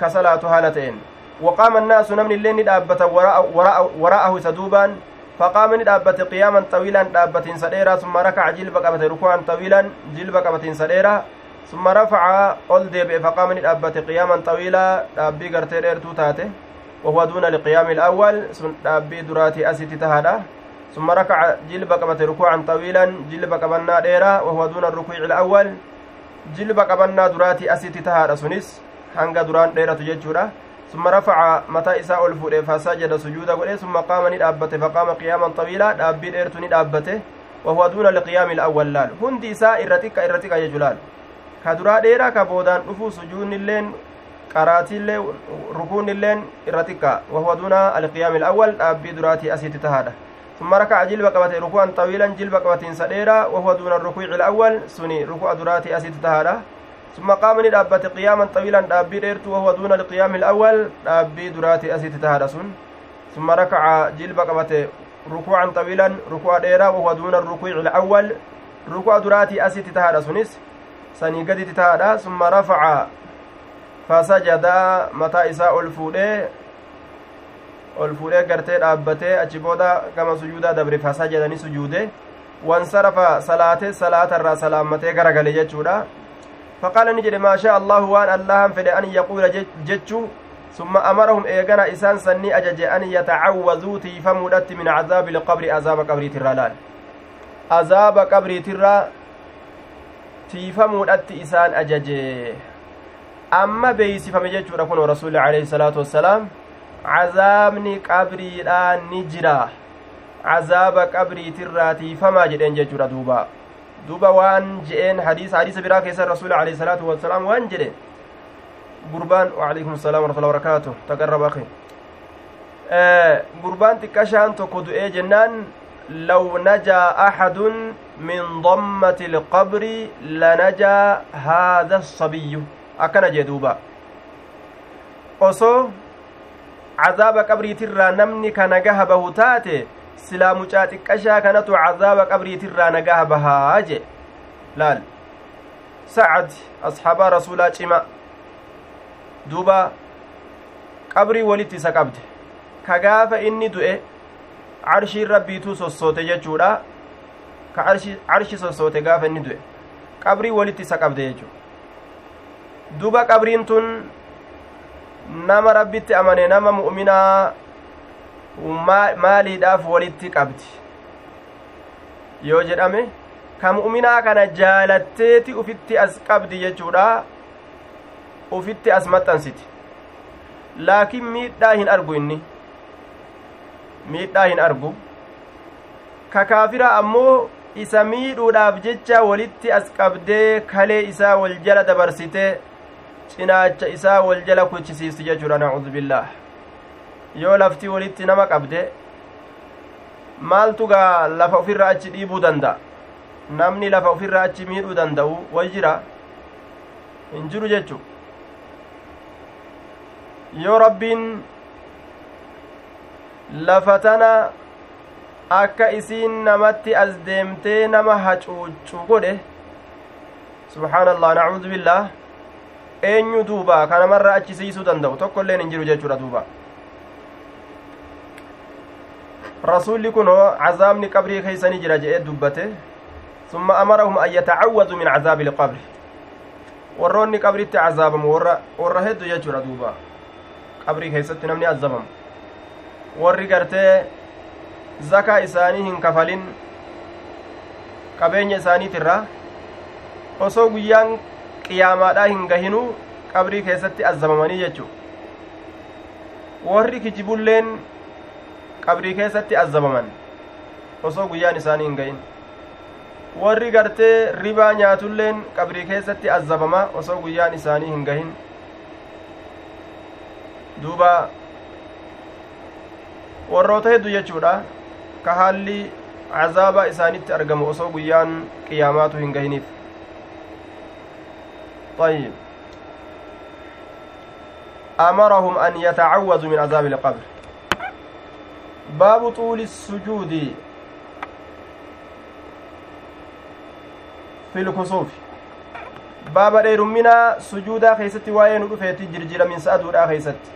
ka salaatu haala ta'een waqaama annaasu namni illee ni dhaabbata wara'ahu isa duubaan فقام ندابت قياما طويلا دابتين سديرا ثم ركع جلب قبت ركوعا طويلا جلب قبتين سديرا ثم رفع أول ديب فقام ندابت قياما طويلا دابي قرتي ديرتو تاته وهو دون القيام الأول دابي دراتي أسيتي تهادا. ثم ركع جلب قبت ركوعا طويلا جلب قبنا ديرا وهو دون الركوع الأول. جلب قبنا دراتي أسيتي تهادا سنس hanga duraan dheeratu jechuudha ثم رفع متى إساء الفؤاد فسجد سجودا قل ثم قام ندابته فقام قياما طويلا دابين إرتو ندابته وهو دون القيام الأول لال. هندي إساء إرتك إرتك يجلال كدرا ديرا كبودان أفو سجون اللين قراتي اللين ركون اللين إرتك وهو دون القيام الأول دابي دراتي أسيت تهاده ثم ركع جلب قبته ركوعا طويلا جلب قبته سديرا وهو دون الركوع الأول سني ركوع دراتي أسيت تهاده ثم قام ندابت قياما طويلا دابي ديرت وهو دون القيام الأول دابي دراتي أسيت تهارسون ثم ركع جلب قبته ركوعا طويلا ركوع ديرا وهو دون الركوع الأول ركوع دراتي أسيت تهارسونس سني قد تهارا ثم رفع فسجد متى إساء الفودي ol fuudhee gartee dhaabbatee achi booda gama sujuudaa dabre fasajadani sujuude wansarafa salaate salaatarraa salaammatee garagale jechuudha. فقال نجد ما شاء الله وان الله فدي أن يقول جتشو ثم أمرهم إيغانا إسان سني أجج أن يتعوذوا تيفمودت من عذاب القبر عذاب قبر ترى عذاب قبر ترى تيفمودت إسان أجج جتشو ركون رسول عليه الصلاة والسلام عذابني قبري لا نجرا عذاب قبري ترى تيفما جدين جتشو دوبا duuba waan je'een hadiisa hadiisa biraa keessa rasuuli alayhi salaatu wassalaam waan jedhe gurbaan waalaikum salaam warahmatullahi wabarakaatu taqarrab akhi gurbaan xiqqashaan tokko du'ee jennaan law najaa axadun min dammati ilqabri lanajaa haada asabiyyu akkana jee duuba osoo cazaaba qabriitirraa namni ka nagaha bahu taate silaa mucaa xiqqashaa kanatu cazaaba qabriitirraa nagaha bahaa je laal sacad asxaabaa rasuulaa cima duuba qabrii walitti isa qabde ka gaafa inni du'e carshiin rabbiituu sossoote jechuudha ka carshi sossoote gaafa inni du'e qabrii walitti isa qabde jechuu duba qabriin tun nama rabbitti amane nama mu'minaa maaliidhaaf walitti qabdi? Yoo jedhame ka mu'minaa kana jaalatteeti ufitti as qabdi jechuudha. Ufitti as maxxansiti. Laakiin miidhaa hin argu inni. Miidhaa hin argu. Ka kaafira ammoo isa miidhuudhaaf jecha walitti as qabdee kalee isaa wal jala dabarsite cinaacha isaa wal jala kuchisiisti jechuudha nacuudu billaah. Yoo lafti walitti nama qabde maaltu gaa lafa ufirra achi dhiibuu danda'a? Namni lafa ufirra achi miidhuu danda'u way jira? Hin jiru jechu. Yoo rabbiin lafa tana akka isiin namatti as deemtee nama hacuuccu godhe subhaanallah nacuudu billaah eenyu duuba kanamarra achi siisuu danda'u tokko illeen hin jiru jechuudha duuba rasuulli kunoo cazaabni qabrii keeysanii jira jedhee dubbate summa amarahum an yatacawwadu min cazaabi ilqabri warroonni qabritti cazaabamu warra heddu jechuudha duuba qabrii keessatti namni azabamu warri gartee zakaa isaanii hin kafalin qabeenya isaaniitirra osoo guyyaan qiyaamaadhaa hin gahinuu qabrii keessatti azabamanii jechuu warri kijibulleen qabrii keessatti azzabaman osoo guyyaan isaanii hin ga'in warri gartee ribaa nyaatulleen qabrii keessatti azzabama osoo guyyaan isaanii hin gahin. Duuba warroota hedduu jechuudha. Ka haalli cazaaba isaanitti argamu osoo guyyaan qiyaamaatu hin gahiniif طيب أمرهم أن يتعوذوا من عذاب القبر باب طول السجود في الكسوف baaba dheerumminaa sujuudaa keeysatti waa'ee nu dhufeeti jirjiraminsa aduudha keeysatti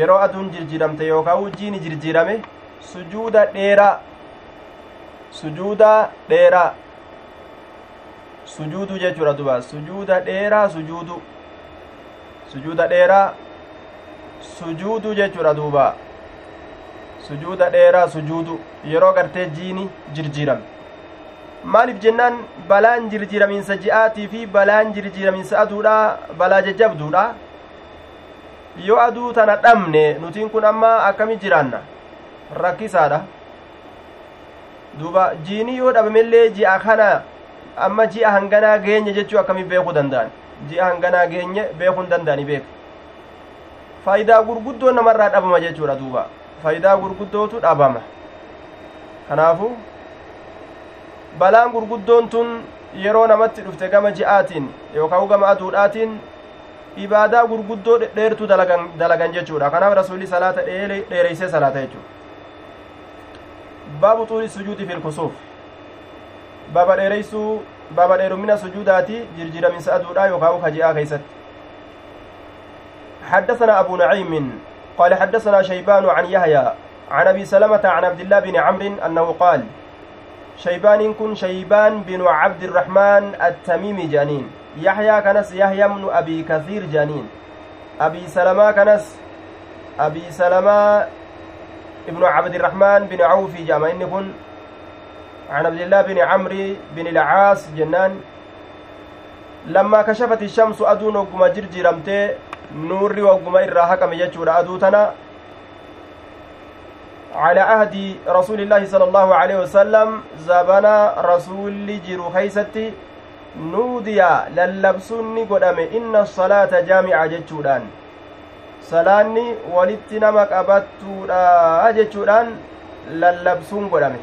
yeroo aduun jirjiramte yookaan wujjiini jirjirame sujuuda dheeraa sujuuda dheeraa sujuudu jechuudha duba sujuuda dheeraa sujuudu sujuuda dheeraa sujuudu jechuudha duuba sujuuda dheeraa sujuudu yeroo gartee jiini jirjirame maaliif jennaan balaan jirjiramiinsa ji'aatii fi balaan jirjiramiinsa aduudha balaa jajjabduudha yoo aduu tana dhabne nutiin kun amma akkami jiraanna rakkisaadha duuba jiini yoo dhabamellee ji'a kana amma ji'a hanganaa geenye jechuu akkami beekuu danda'an? Ji'a hanganaa geenye beekuu hin danda'ani beeka faayidaa gurguddoo namarraa dhabama jechuudha duuba. Faayidaa gurguddootu dhabama. Kanaafu balaan gurguddoon tun yeroo namatti dhufte gama ji'aatiin yookaan gama aduudhaatiin ibaadaa gurguddoo dheertuu dalagan, jechuudha. Kanaaf rasuulli salaata dheereysee salaata jechuudha. Baabu xuuri sujuudi baaba dheereysuu baaba dheerummina sujuudaati jirjiraminsa aduudha yookaan ka ji'aa keeysatti. حدثنا أبو نعيم قال حدثنا شيبان عن يحيى عن أبي سلمة عن عبد الله بن عمرو أنه قال شيبان كن شيبان بن عبد الرحمن التميمي جانين يحيى كنس يحيى بن أبي كثير جانين أبي سلمة كنس أبي سلمة ابن عبد الرحمن بن عوف جامع إن كن عن عبد الله بن عمرو بن العاص جنان لما كشفت الشمس أدون وقم جرجرمتي نوري وقم إرى حكم يجور أدوتنا على عهد رسول الله صلى الله عليه وسلم زبنا رسول جرو خيستي نوديا للبسوني قدام إن الصلاة جامعة جتشودان salaanni walitti nama qabattuudha jechuudhaan lallabsuun godhame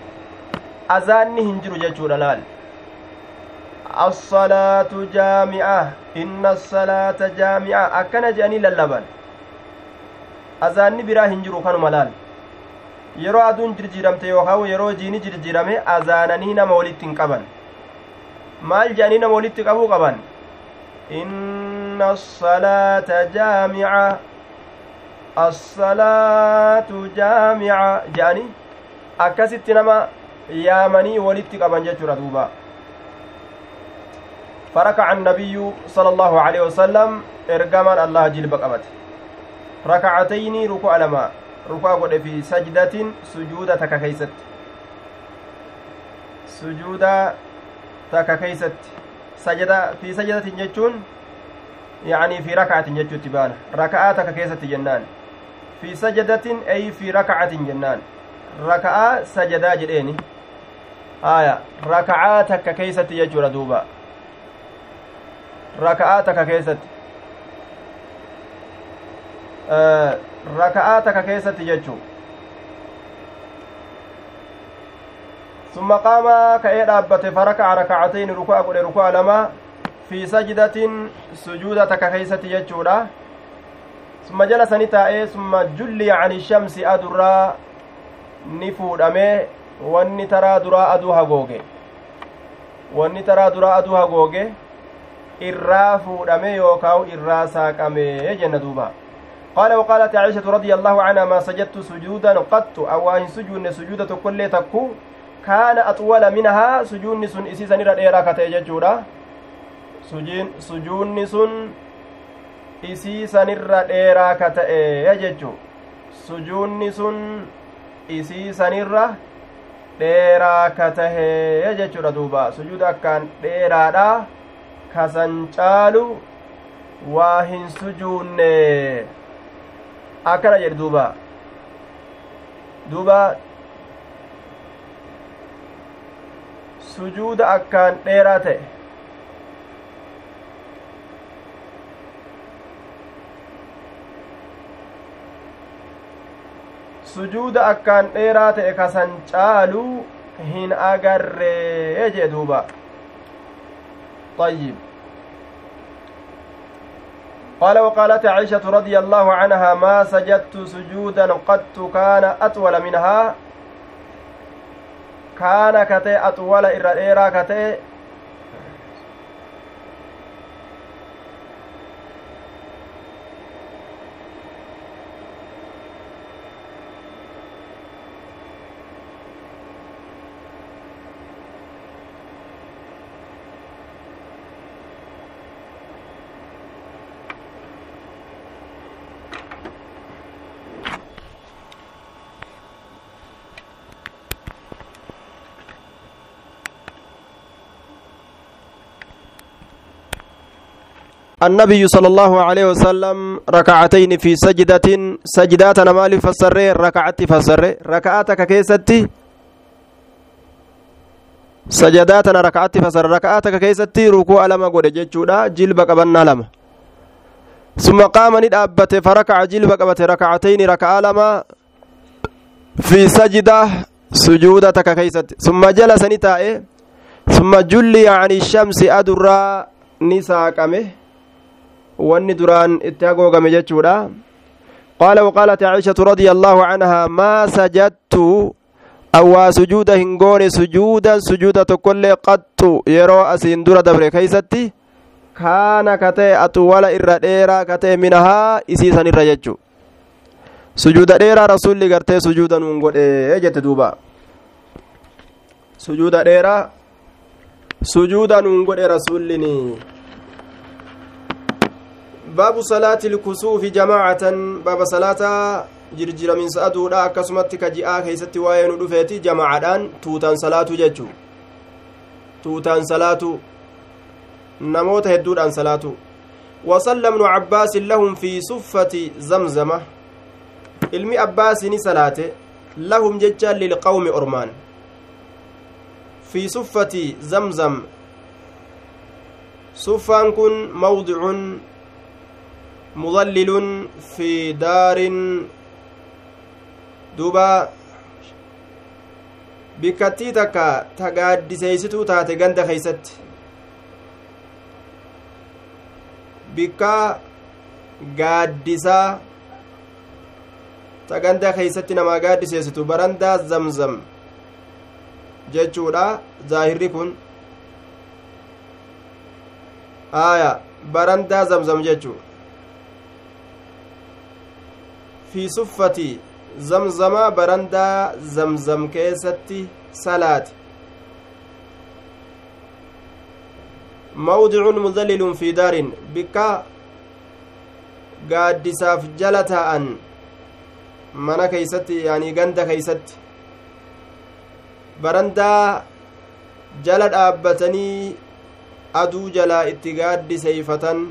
azaanni hin jiru jechuudha laal. Assalaatu jaami'a. Inna assalaata jaami'a. Akkana jedhanii lallaban. Azaanni biraa hin jiru kanuma laal. Yeroo aduun jirjiiramte yookaan yeroo jiini jirjiirame azaananii nama walitti hin qaban. Maal jedhanii nama walitti qabuu qaban? Inna assalaata jaamica assalaatu jaamica jedhanii akkasitti nama yaamanii walitti qaban jechuudha duuba فركع النبي صلى الله عليه وسلم إرجما الله جلب قبت ركعتين ركوع لما sajdatin sujuuda takka keeysatti sujuuda takka keeysatti sajada fi sajdatin jechuun yacanii fi raka'atin jechuutti baana raka'aa takka keessatti jennaan fi sajadatin ay fi raka'atin jennaan raka'aa sajadaa jedheeni jechuudha duuba raka'aa takka keessatti raka'aa takka keessatti jechuu summa qaama ka'ee dhaabbate faraka'a raka'atayn ruku'a godhe ruku'a lama fi sajdatin sujuuda takka keeysatti jechuudha summa jala sani taa'ee summa julliya ani shamsi adurraa ni fuudhame wanni taraa duraa aduu hagooge wanni taraa duraa aduu hagooge irraa fuudhame yookaa irraa saaqame jenna duuba. قال وقالت عائشة رضي الله عنها ما سجدت سجودا قط أو أن سجود سجودة كل تكو كان أطول منها سجود سن إسيسا نرى ديرا كتيججورا سجود سن إسيسا نرى ديرا كتيججو سجود سن إسيسا نرى dheeraa ka tahee jechuudha duuba sujuuda akkaan dheeraadha kasan caalu waa hin sujuunne akkana jedhe duuba duuba sujuuda akkaan dheeraa ta'e sujuuda akkaan dheeraa ta'e kasan caaluu hin agarree jee duuba. طيب قال وقالت عائشة رضي الله عنها ما سجدت سجودا قد كان أطول منها كان كتئ أطول إرى كتئ النبي صلى الله عليه وسلم ركعتين في سجدة سجدات مال فسر ركعت فسر ركعتك كيستي؟ سجداتنا ركعت فسر ركعتك كيستي؟ ركوع لما قد جتشودا جلب قبنا لما. ثم قام ندابت فركع جلب قبت ركعتين ركع لما. في سجدة سجودتك كيستي. ثم جلس نتائه. ثم جلي عن الشمس أدرى نساقمه wanni duraan itti hagoogame jechuudha qaala waqaalat caishatu radia allaahu canhaa maa sajadtu awwaa sujuuda hin goone sujuudan sujuuda tokkollee qattu yeroo asiin dura dabre keeysatti kaana ka ta'e axuwala irra dheeraa ka ta'e minahaa isiisan irra jechu sujuuda dheeraa rasulli gartee sujuuda nuun godhe jette duuba sujuuda dheeraa sujuuda nuun godhe rasullini baabu salaati ilkusuufi jamaacatan baaba salaataa jirjiraminsa aduudha akkasumatti ka ji'aa keeysatti waa'ee nu dhufeeti jamaacadhaan tuutaan salaatu jechuu tuutaan salaatu namoota hedduudhaan salaatu wasalla ibnu cabbaasin lahum fi suffati zamzama ilmi abbaasi ni salaate lahum jechaan lilqawmi ormaan fi suffati zamzam suffaan kun mawdicun مضلل في دار bikkattii takka ta gaaddiseeysituu taate ganda keeysatti bikka gaaddisaa ta ganda keeysatti namaa gaaddiseesitu barandaa zamzam jechuudha zaahirri kun aya barandaa zamzam jechuu fi suffati zamzama barandaa zamzam keessatti salaate mawdicun mudallilun fi daarin bikka gaaddisaaf jala taa'an mana keeysatti yaanii ganda keeysatti barandaa jala dhaabbatanii aduu jalaa itti gaaddiseeyfatan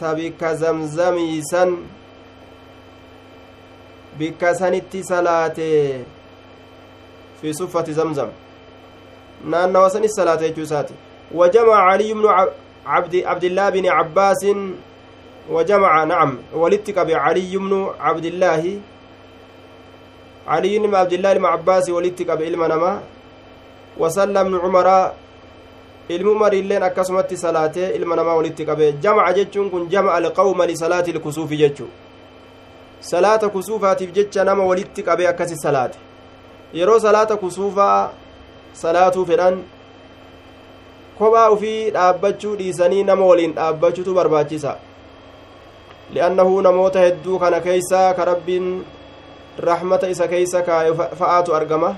ta bikka zamzamiisan bikka sanitti salaate fi suffati zamzam naannawa sanis salaate jechuu isaati بن عبد عبد الله بن عباس وجمع نعم ولتك بعلي بن عبد الله علي بن عبد الله بن عباس ولتك بعلم نما وسلم بن عمر ilmi umariilleen akkasumatti salaatee ilma namaa walitti qabe jamaca jechuun kun jamaca alqawma lisalaati ilkusuufi jechu salaata kusuufaatiif jecha nama walitti qabee akkasi salaate yeroo salaata kusuufaa salaatuu fedhan kophaa ufii dhaabbachuu dhiisanii nama waliin dhaabbachutu barbaachisa li'annahu namoota hedduu kana keeysaa ka rabbiin rahmata isa keeysa kaaye fa'aatu argama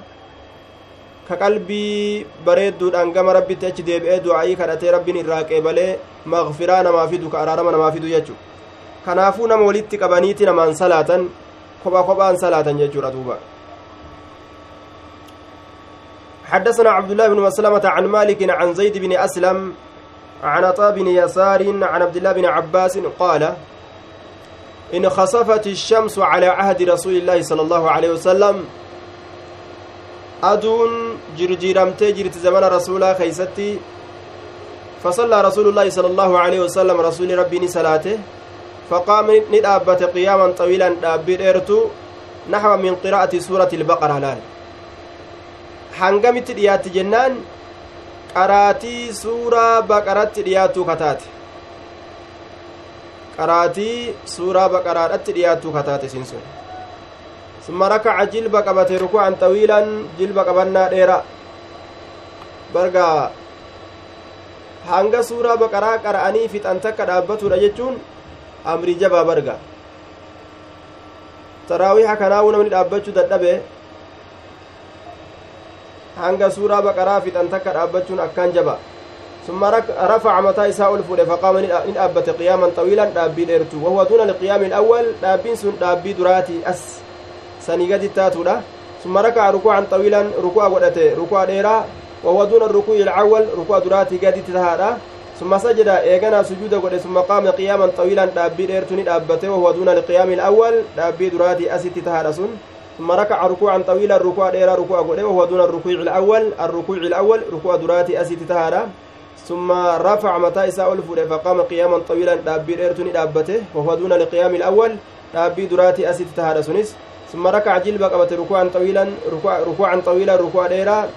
ka qalbii bareedduudhaan gama rabbitti achi deebi'ee du'aayii kadhatee rabbiin irraa qeebalee maqfiraa namaa fidu ka araarama namaa fidu jechu kanaafuu nama walitti qabaniiti namaan salaatan kophaa kophaan salaatan jechuudha duuba. حدثنا عبد الله بن مسلمة عن مالك عن زيد بن أسلم عن عطاء بن يسار عن عبد الله بن عباس قال إن خسفت الشمس على عهد رسول الله صلى الله عليه وسلم أدون جرجيرمتي جرت زمن رسول خيستي فصلى رسول الله صلى الله عليه وسلم رسول ربي صلاته فقام ندابت قياما طويلا دابير إرتو نحو من قراءة سورة البقرة hangamitti dhiyaatti jennaan qaraatii suuraa baqaratti dhiyaattuu kataate qaraatii suuraa baqaraadhatti dhiyaattuu kataate isin sun summa rakaca jilba qabate ruku'an xawiilan jilba qabannaa dheera barga hanga suuraa baqaraa qara'anii fixan takka dhaabbatudha jechuun amrii jabaa barga. Taraawiha kanaa'uu namni dhaabbachuu dadhabe hanga suuraa baqaraa fixan takka dhaabbachuun akkaan jaba. ثم رفع متى إساء الفول فقام إن أبت قياما طويلا دابي ديرتو وهو دون القيام الأول دابين سن دابي دراتي أس سنيقات التاتولا ثم ركع ركوعا طويلا ركوع ودته ركوع ديرا وهو دون الركوع الأول ركوع دراتي قد تهادا ثم سجد إيغانا سجود قد ثم قام قياما طويلا دابي ديرتو ندابته وهو دون القيام الأول. دابي دراتي أسيت تهادا سن ثم ركع ركوعا طويلا ركوع ديرا ركوع قد وهو دون الركوع الأول. الركوع الأول ركوع دراتي أسيت تهادا ثم رفع متى إساء الفور فقام قياما طويلا دابي ديرتني دابته وهو دون القيام الأول. دابي دراتي أسيت تهادا سنس ثم ركع جلب قبت ركوعا طويلا ركوع ركوعا طويلا ركوع ديرا.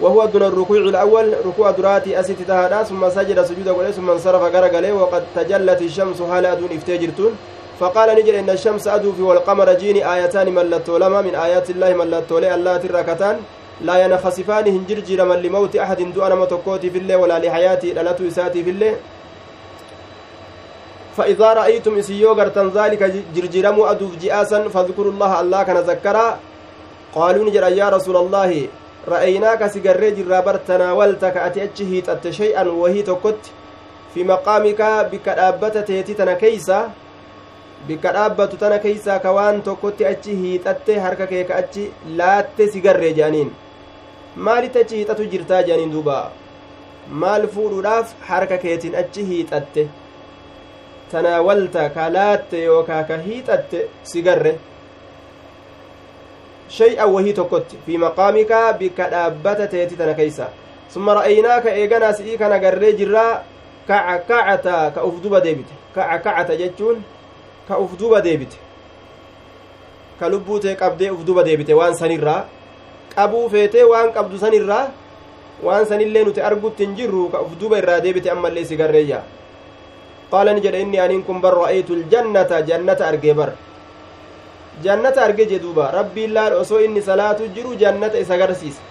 وهو دون الركوع الأول ركوع دراتي أسيت تهادا ثم سجد سجود قولي ثم انصرف غرقلي وقد تجلت الشمس هالا أدون افتجرتون فقال نجل إن الشمس أدوفي والقمر جيني آيتان ملتو لما من آيات الله ملتو لي اللاتي الركتان لا ينخسفان هنجرجر من لموت أحد دون متكوتي في الله ولا لحياتي لالتو إساتي في الله فإذا رأيتم إسيو غرتن ذلك جرجرم أدوف جئاسا فاذكروا الله الله كان ذكرا. قالوا نجر يا رسول الله رأيناك سيجري جرابر تناولتك أتي أتشهيت شيئا وهي تكت في مقامك بك أبتت تيتي تنكيسا bikka dhaabbatu tana keeysaa ka waan tokkotti achi hiixatte harka kee ka achi laatte si garree jedhaniin maalitti achi hiixatu jirtaa jedhaniin duuba maal fuudhuudhaaf harka keetiin achi hiixatte tanaawalta ka laatte yookaa ka hiixatte si garre shay'an wahii tokkotti fi maqaamikaa bikka dhaabbata teeti tana keeysa summa ra'aynaaka eeganaa si'ii kana garree jirraa kaca kacata ka uf duba deebite kaca kacata jechuun ka uf duba deebite ka lubbuu tee qabdee uf duba deebite waan sanirraa qabuu feetee waan qabdu sanirraa waan sanillee nuti argutti hin jirru ka uf duba irraa deebite ammallee si garreeyya qaala ni jedhe inni aniin kun bar ra'aytu ljannata jannata argee bar jannata arge jeduuba rabbiin laal osoo inni salaatu jiru jannata isa agarsiisa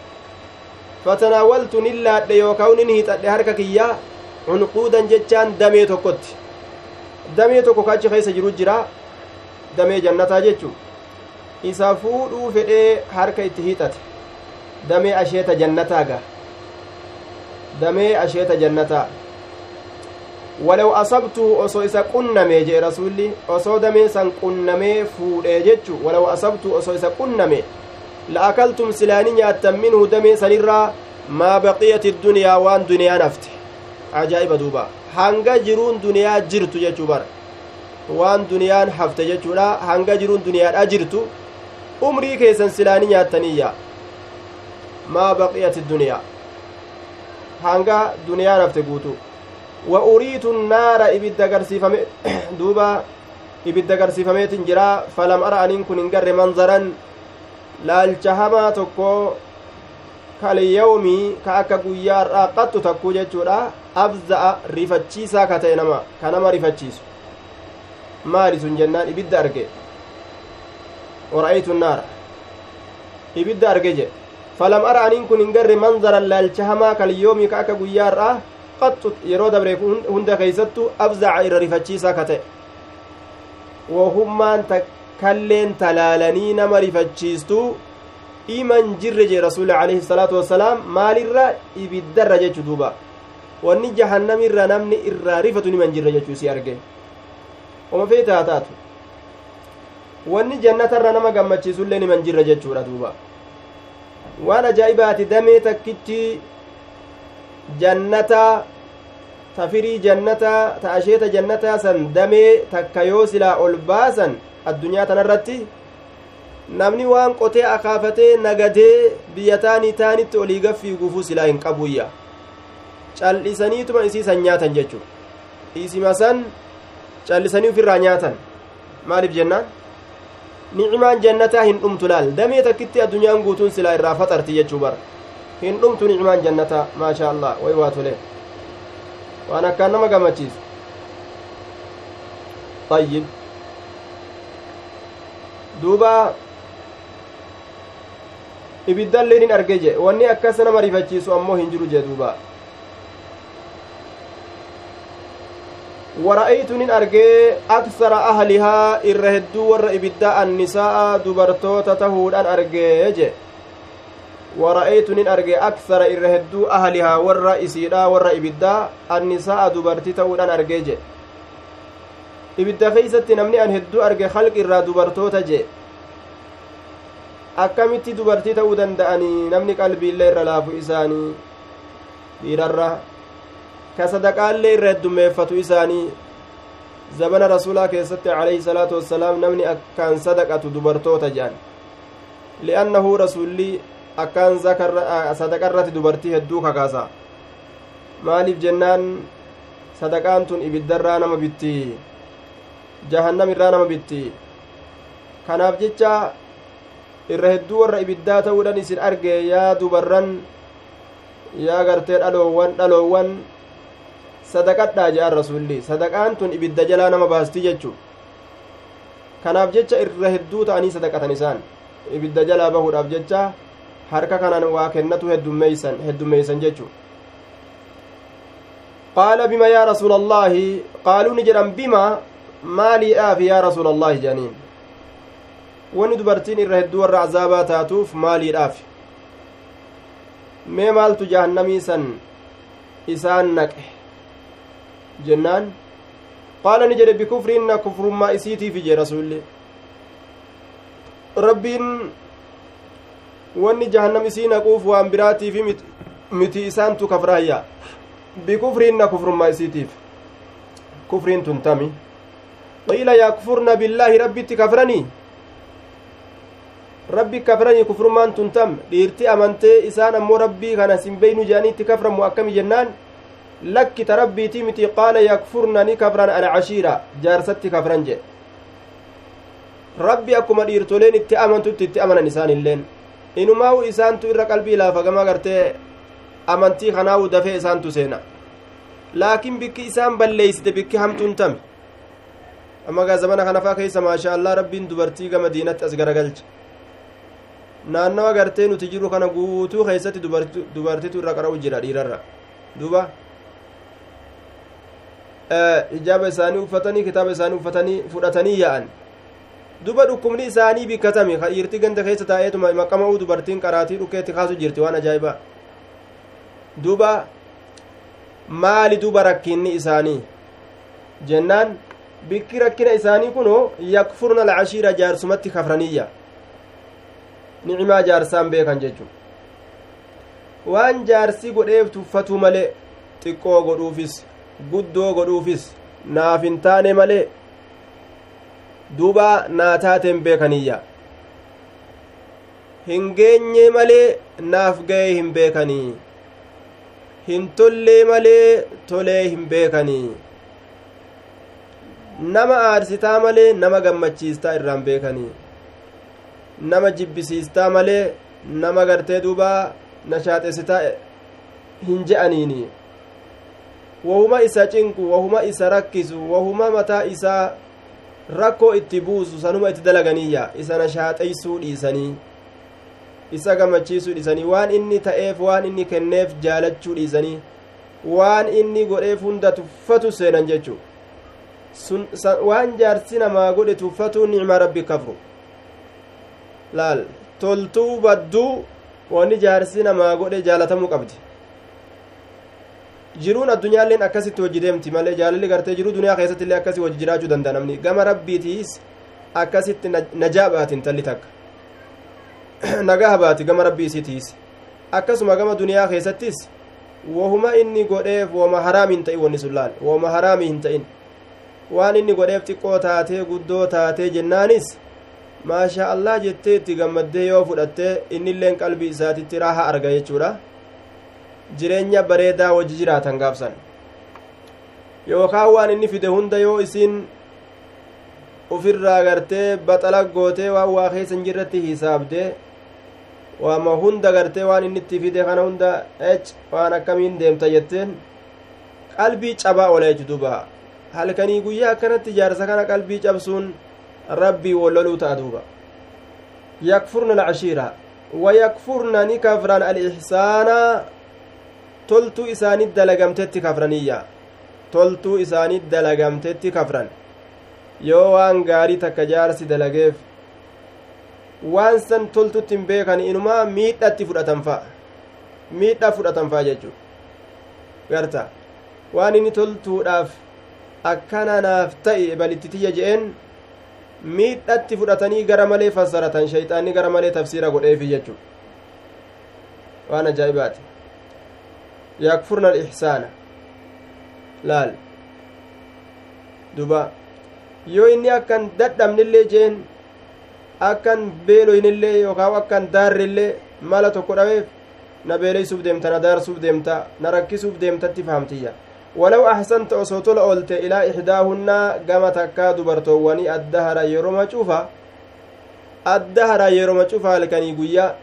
fatanaawaltu nin laadhe yookaan nin hiixadhe harka kiyyaa cunquudan jechaan damee tokkotti damee tokko ka achi keessa jiru jira damee jannataa jechuu isa fuudhuu fedhee harka itti hiixate damee asheeta jannataa ga damee asheeta jannataa walaw asabtu osoo isa qunname jee rasulli osoo damee san qunnamee fuudhee jechu walaw asabtu osoo isa qunname la'akaltum silaani nyaattan minhu damee sanirraa maa baqiyati dunyaa waan duniyaan hafte ajaa'iba duuba hanga jiruun duniyaa jirtu jechuu bara waan duniyaan hafte jechuudha hanga jiruun duniyaadha jirtu umrii keessan silaani nyaattaniiyya maa baqiyati duniyaa hanga duniyaan hafte guutuu wa uriitu naara ibidda agarsiifame duuba ibidda agarsiifameetin jira falam ara aniin kun hin garre manzaran laalcha hamaa tokko kalyawmii ka akka guyyaa har'aa qattu takkuu jechuudha abza'a rifachiisaa ka ta'e nama ka nama rifachiisu maali sun jennaan ibidda arge wara'aytu naara ibidda arge jedhe falam ara aniin kun hin garre manzaran laalcha hamaa kalyoomii ka akka guyyaa har'aa hunda keeysattu abzaca irra rifachiisaa ka ta'e wohummaan takkalleen talaalanii nama rifachiistu iman jirre jee rasuuli alayhi salaatu wassalaam maalirra ibiddarra jechu duuba wanni jahannamirra namni irraa rifatu niman jirre jechuu si arge oma feete haa taatu wanni jannatarra nama gammachiisullee niman jirre jechuudha duuba waan ajaa'ibaati damee takkitti jannata ta firii jannataa ta asheeta jannataa san damee takka yoo silaa ol baasan addunyaa tanarratti namni waan qotee akaafatee nagadee biyya taanii taanitti olii gaffii gufuu silaa hin qabuyya cal'isaniituma isiisan nyaatan jechuu isima san cal'isanii ufirraa nyaatan maaliif jennaan nicimaan jannataa hin dhumtu laal damee takkitti addunyaan guutuun silaa irraa faxarti jechuu bara hin dhumtu nicimaan jannataa maashaa allah way waa tole waan akkaan nama gammachiisu طيب duuba ibiddallee nin arge je wanni akkas nama rifachiisu ammoo hin jiru jee duuba wara'aytu nin argee aksara ahlihaa irra hedduu warra ibiddaa annisaa'a dubartoota tahuudhaan argee je aksara irra hedduu ahlihaa warra isiidhaa warra ibiddaa annisaa'a dubartii ta'uudhaan argee je ibidda keeysatti namni an hedduu arge halqi irraa dubartoota je akkamitti dubartii ta'uu danda'anii namni qalbiillee irra laafu isaanii dhiirarra ka sadaqaallee irra heddummeeffatu isaanii zabana rasuulaa keessatti alayhi salaatu wassalaam namni akkaan sadaqatu dubartoota jedhan li'annahu rasulli akkaan sadaqarratti dubartii hedduu kakaasa maaliif jennaan sadaqaan tun ibiddarraa nama bitti jahannam irraa nama bitti kanaaf jecha irra hedduu warra ibiddaa ta'uudhan isin arge yaa dubarran yaa gartee dhaloowwan dhaloowwan sadaqadhaa jedhan rasulli sadaqaan tun ibidda jalaa nama baasti jechu kanaaf jecha irra hedduu ta'anii sadaqatan isaan ibidda jalaa bahuudhaaf jecha harka kanan waa kennatu heddummeeysan heddummeeysan jechu qaala bima yaa rasuula allaahi qaaluu ni jedhan bima maaliidhaaf yaa rasuula allaahi jedhaniin wanni dubartiin irra hedduu warra azaabaa taatuuf maaliidhaaf mee maaltu jahannamii san isaan naqe jennaan qaala ni jedhe bikufriinna kufrummaa isiitiif jee rasulli rabbiin wanni jahannam isii naquuf waan biraatiifi miti isaantu kafraayya bikufriinna kufrummaa isiitiif kufriin tun tami qiila yakfurna billaahi rabbitti kafranii rabbi kafranii kufrummaan tun tam dhiirti amantee isaan ammoo rabbii kana sinbeynu jedhaniitti kaframu akkami jennaan lakki ta rabbiitii miti qaala yakfurna ni kafran alcashiira jaarsatti kafran jedhe rabbi akkuma dhiirtoleen itti amantutti itti amanan isaan illeen inumaawu isaantu irra qalbii laafagama gartee amantii kanaawu dafee isaantu seena laakiin bikki isaan balleeysite bikki hamtuun tame amma gaa zamana kanafaa keeysa maasha allah rabbiin dubartii gama diinatti as garagalcha naannawa gartee nuti jiru kana guutuu keessatti dubartitu irra qara'u jira dhiirarra duba hijaaba isaanii uffatanii kitaaba isaanii uffatanii fudhatanii yaa'an duba dhukkubni isaanii bikkatami dhiirti ganda keessa taa'eetuma maqama'uu dubartiin qaraatii dhukkeetti kaasu jirti waan ajaa'ibaa duba maali duba rakkinni isaanii jennaan bikki rakkina isaanii kunoo yakfurna alcashiira jaarsumatti kafraniyya nicimaa jaarsaan beekan jechu waan jaarsi godheef tuffatuu malee xiqqoo godhuufis guddoo godhuufis naaf hin taane malee duuba naa taateen beekaniyya hin geenye malee naaf ga'ee hin beekanii. Hin tollee malee tolee hin beekanii. Nama aarsitaa malee nama gammachiistaa irraan beekanii. Nama jibbisiistaa malee nama gartee duuba nashaaxessitaa hin je'aniini. Wahuma isa cinqu wahuma isa rakkisu wahuma mataa isaa rakkoo itti buusu sanuma itti dalaganiyya isa nashaaxeysuu dhiisanii isa gammachiisuu dhiisanii waan inni ta'eef waan inni kenneef jaalachuu dhiisanii waan inni godheef hunda tuffatu seenan jechuu waan jaarsi namaa godhe tuffatu nicma rabbi kafru laal toltuu badduu wanni jaarsi namaa godhe jaalatamuu qabdi jiruun addunyaalleen akkasitti hojii deemti malee jaalalli gartee jiruu duniyaa keessatti illee akkasii hojii jiraachuu danda'a namni gama rabbiitiis akkasitti najaa baati intalli takka nagaa baati gama rabbii akkasuma gama duniyaa keessattis wahuma inni godheef wama haraami hin ta'in wanni sun laal wama haraami hin ta'in waan inni godheef xiqqoo taatee guddoo taatee jennaanis maashaa allah jettee itti gammaddee yoo fudhatte innilleen qalbii isaatitti raaha arga jechuudha jireenya bareedaa wajji jiraatan gaafsan yookaan waan inni fide hunda yoo isiin ufirraa gartee baxala gootee waan waa keessa hin jirretti hisaabdee waama hunda gartee waan inni itti fide kana hunda ech waan akkamiin deemta jetteen qalbii cabaa jechu duuba halkanii guyyaa akkanatti jaarsa kana qalbii cabsuun rabbii walloluu ta'a duuba yakfurna alcashiira wayakfurna ni kafran alixsaana toltuu isaanit dalagamtetti kafraniyya toltuu isaanit dalagamtetti kafran yoo waan gaarii takka jaarsi dalageef waan san toltutti hin beekan inumaa miidhatti fudhatan fa'a miidha fudhatan fa'a jechuu garta waan inni toltuudhaaf akkana naaf ta'e balitti tiyya je'een miidhatti fudhatanii gara malee fassaratan shayxaanni gara malee tafsiira godheefi jechuu waan ajaa'ibaati yakfurna alixsaana laal duba yoo inni akkan dadhabnillee jeen akkan beeloynillee yookaan akkan daarrillee mala tokko dhabeef na beeleysuuf deemta na daarsuuf deemta na rakkisuuf deemtatti fahamtiyya walaw ahsanta osoo tola oolte ilaa ixdaahunnaa gama takkaa dubartoowwanii addahara yeroma cufa addahara yeroma cufa halkanii guyyaa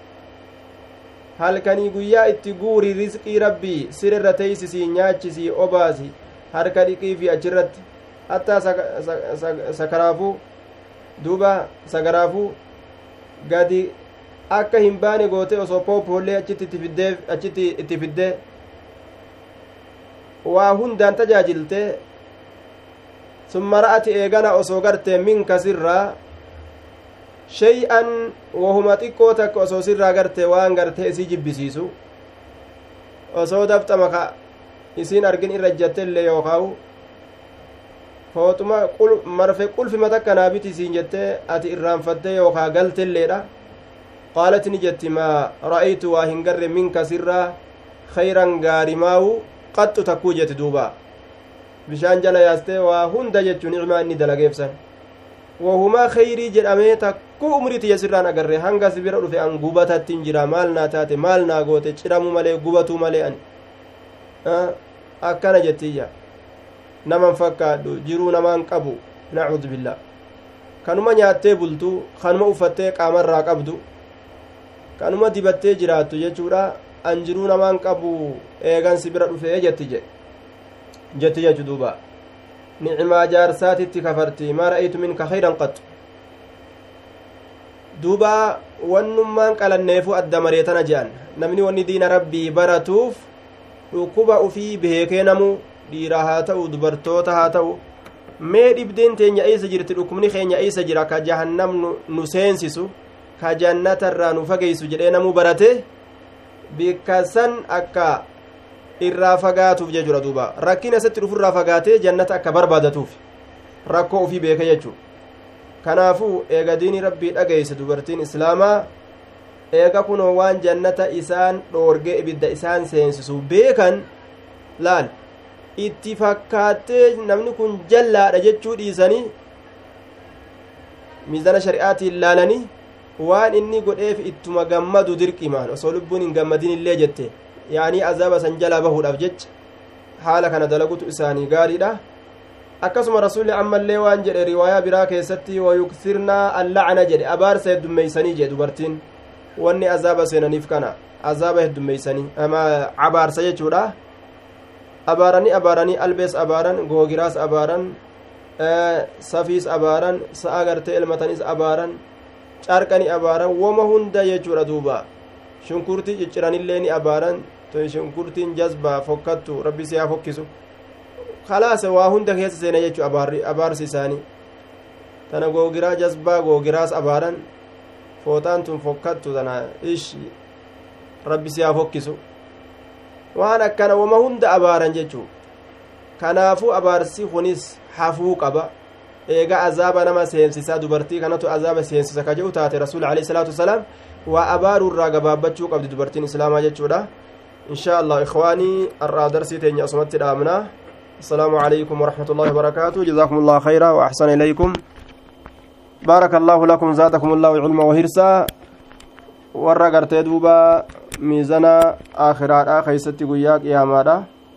halkanii guyyaa itti guuri risqii rabbii sirrirra teeysisii nyaachisii obaasi harka dhiqii fi achirratti hattaa sakaraafuu duuba sagaraafuu gadi akka hin baane goote osoo poopollee achitti itti fiddee waa hundaan tajaajilte summa ra'ati eegana osoo garte minka sirraa shay'an wahuma xiqqoo takka osoo sirraa garte waan gartee isii jibbisiisu osoo dabxama ka isiin argin irra ejjatte illee yookaawu fooxuma marfe qulfima takka naabiti isiin jette ati irraanfatte yookaa galtelleedha qaalat ni jetti maa ra'aytu waa hin garre minka sirraa khayran gaarimaawu qaxxu takkuu jette duuba bishaan jala yaastee waa hunda jechuu nicmaa inni dalageefsan wahumaa khayrii jedhamee takkuu umrii tiyya sirraan agarre hanga si bira dhufe an gubatattin jira. Maal naa taate maal naa goote? Cidhamu malee gubatuu malee ani. Akkana jettiyya naman fakkaadhu jiruu namaan qabu. Nacuudu billaa kanuma nyaattee bultu kanuma uffattee qaamarraa qabdu. Kanuma dibattee jiraattu jechuudha. An jiruu namaan qabu eegan si bira dhufee jetti jedhe jetti jechu duuba. Nicmaa jaarsaatitti kafarti. Maa ra'aytu minka khayran qattu duuba wannummaan qalanneefu adda mareetana je'an namni wanni diina rabbii baratuuf dhukkuba ufii beekee namu dhiira haa ta'u dubartoota haa ta'u mee dhibdeen teenya eeysa jirti? Dhukkubni keenya eeysa jira? Ka jahannam nu seensisu ka jannatarraa nu fageeysu jedhee namuu barate bikka san akka irraa fagaatuuf jechuudha duuba. Rakkiin asitti dhufurraa fagaatee jannata akka barbaadatuuf rakkoo ufii beeke jechuu kanaafuu eega diini rabbii dhageeyse dubartiin islaamaa eega kunoo waan jannata isaan dhoorgee ibidda isaan seensisu beekan laal itti fakkaattee namni kun jallaadha jechuu dhiisanii miizana shari'aatiin laalanii waan inni godheef ittuma gammadu dirqimaan osoo lubbuun hin gammadin illee jette yaanii azaaba san jalaa bahuudhaaf jecha haala kana dalagutu isaanii gaariidha akkasuma rasulli ammallee waan jedhe riwaayaa biraa keessatti wayuksirnaa allacna jedhe abaarsa heddummeeysanii jedhe dubartiin wanni azaaba seenaniif kana azaaba heddummeeysanii ama abaarsa jechuudha abaaranii abaaranii albees abaaran googiraas abaaran safiis abaaran sa'a gartee elmatanis abaaran carqani abaaran woma hunda jechuudha duuba shunkurtii cicciranillee ni abaaran shunkurtiin jazbaa fokkattu rabbi si fokkisu khalaas waa hunda keessa seena jechuu abaarsi isaanii tana googiraa jazbaa googiraas abaaran fooxaan tun fokkattu tana ish rabbi si haa fokkisu waan akkana wama hunda abaaran jechuu kanaafuu abaarsi kunis hafuu qaba eega azaaba nama seensisaa dubartii kanatu azaaba seensisa ka jedhu taate rasuul alehi salaatu wasalaam waa abaaruu irraa gabaabbachuu qabdi dubartiin islaamaa jechuudha شاء الله إخواني الرا درسي تيني أصمت الآمنة السلام عليكم ورحمة الله وبركاته. جزاكم الله خيرا وأحسن إليكم. بارك الله لكم زادكم الله علما وهرسا. warra gartee duuba miizana aakiraadha keeysatti guyyaa qiyaamaadha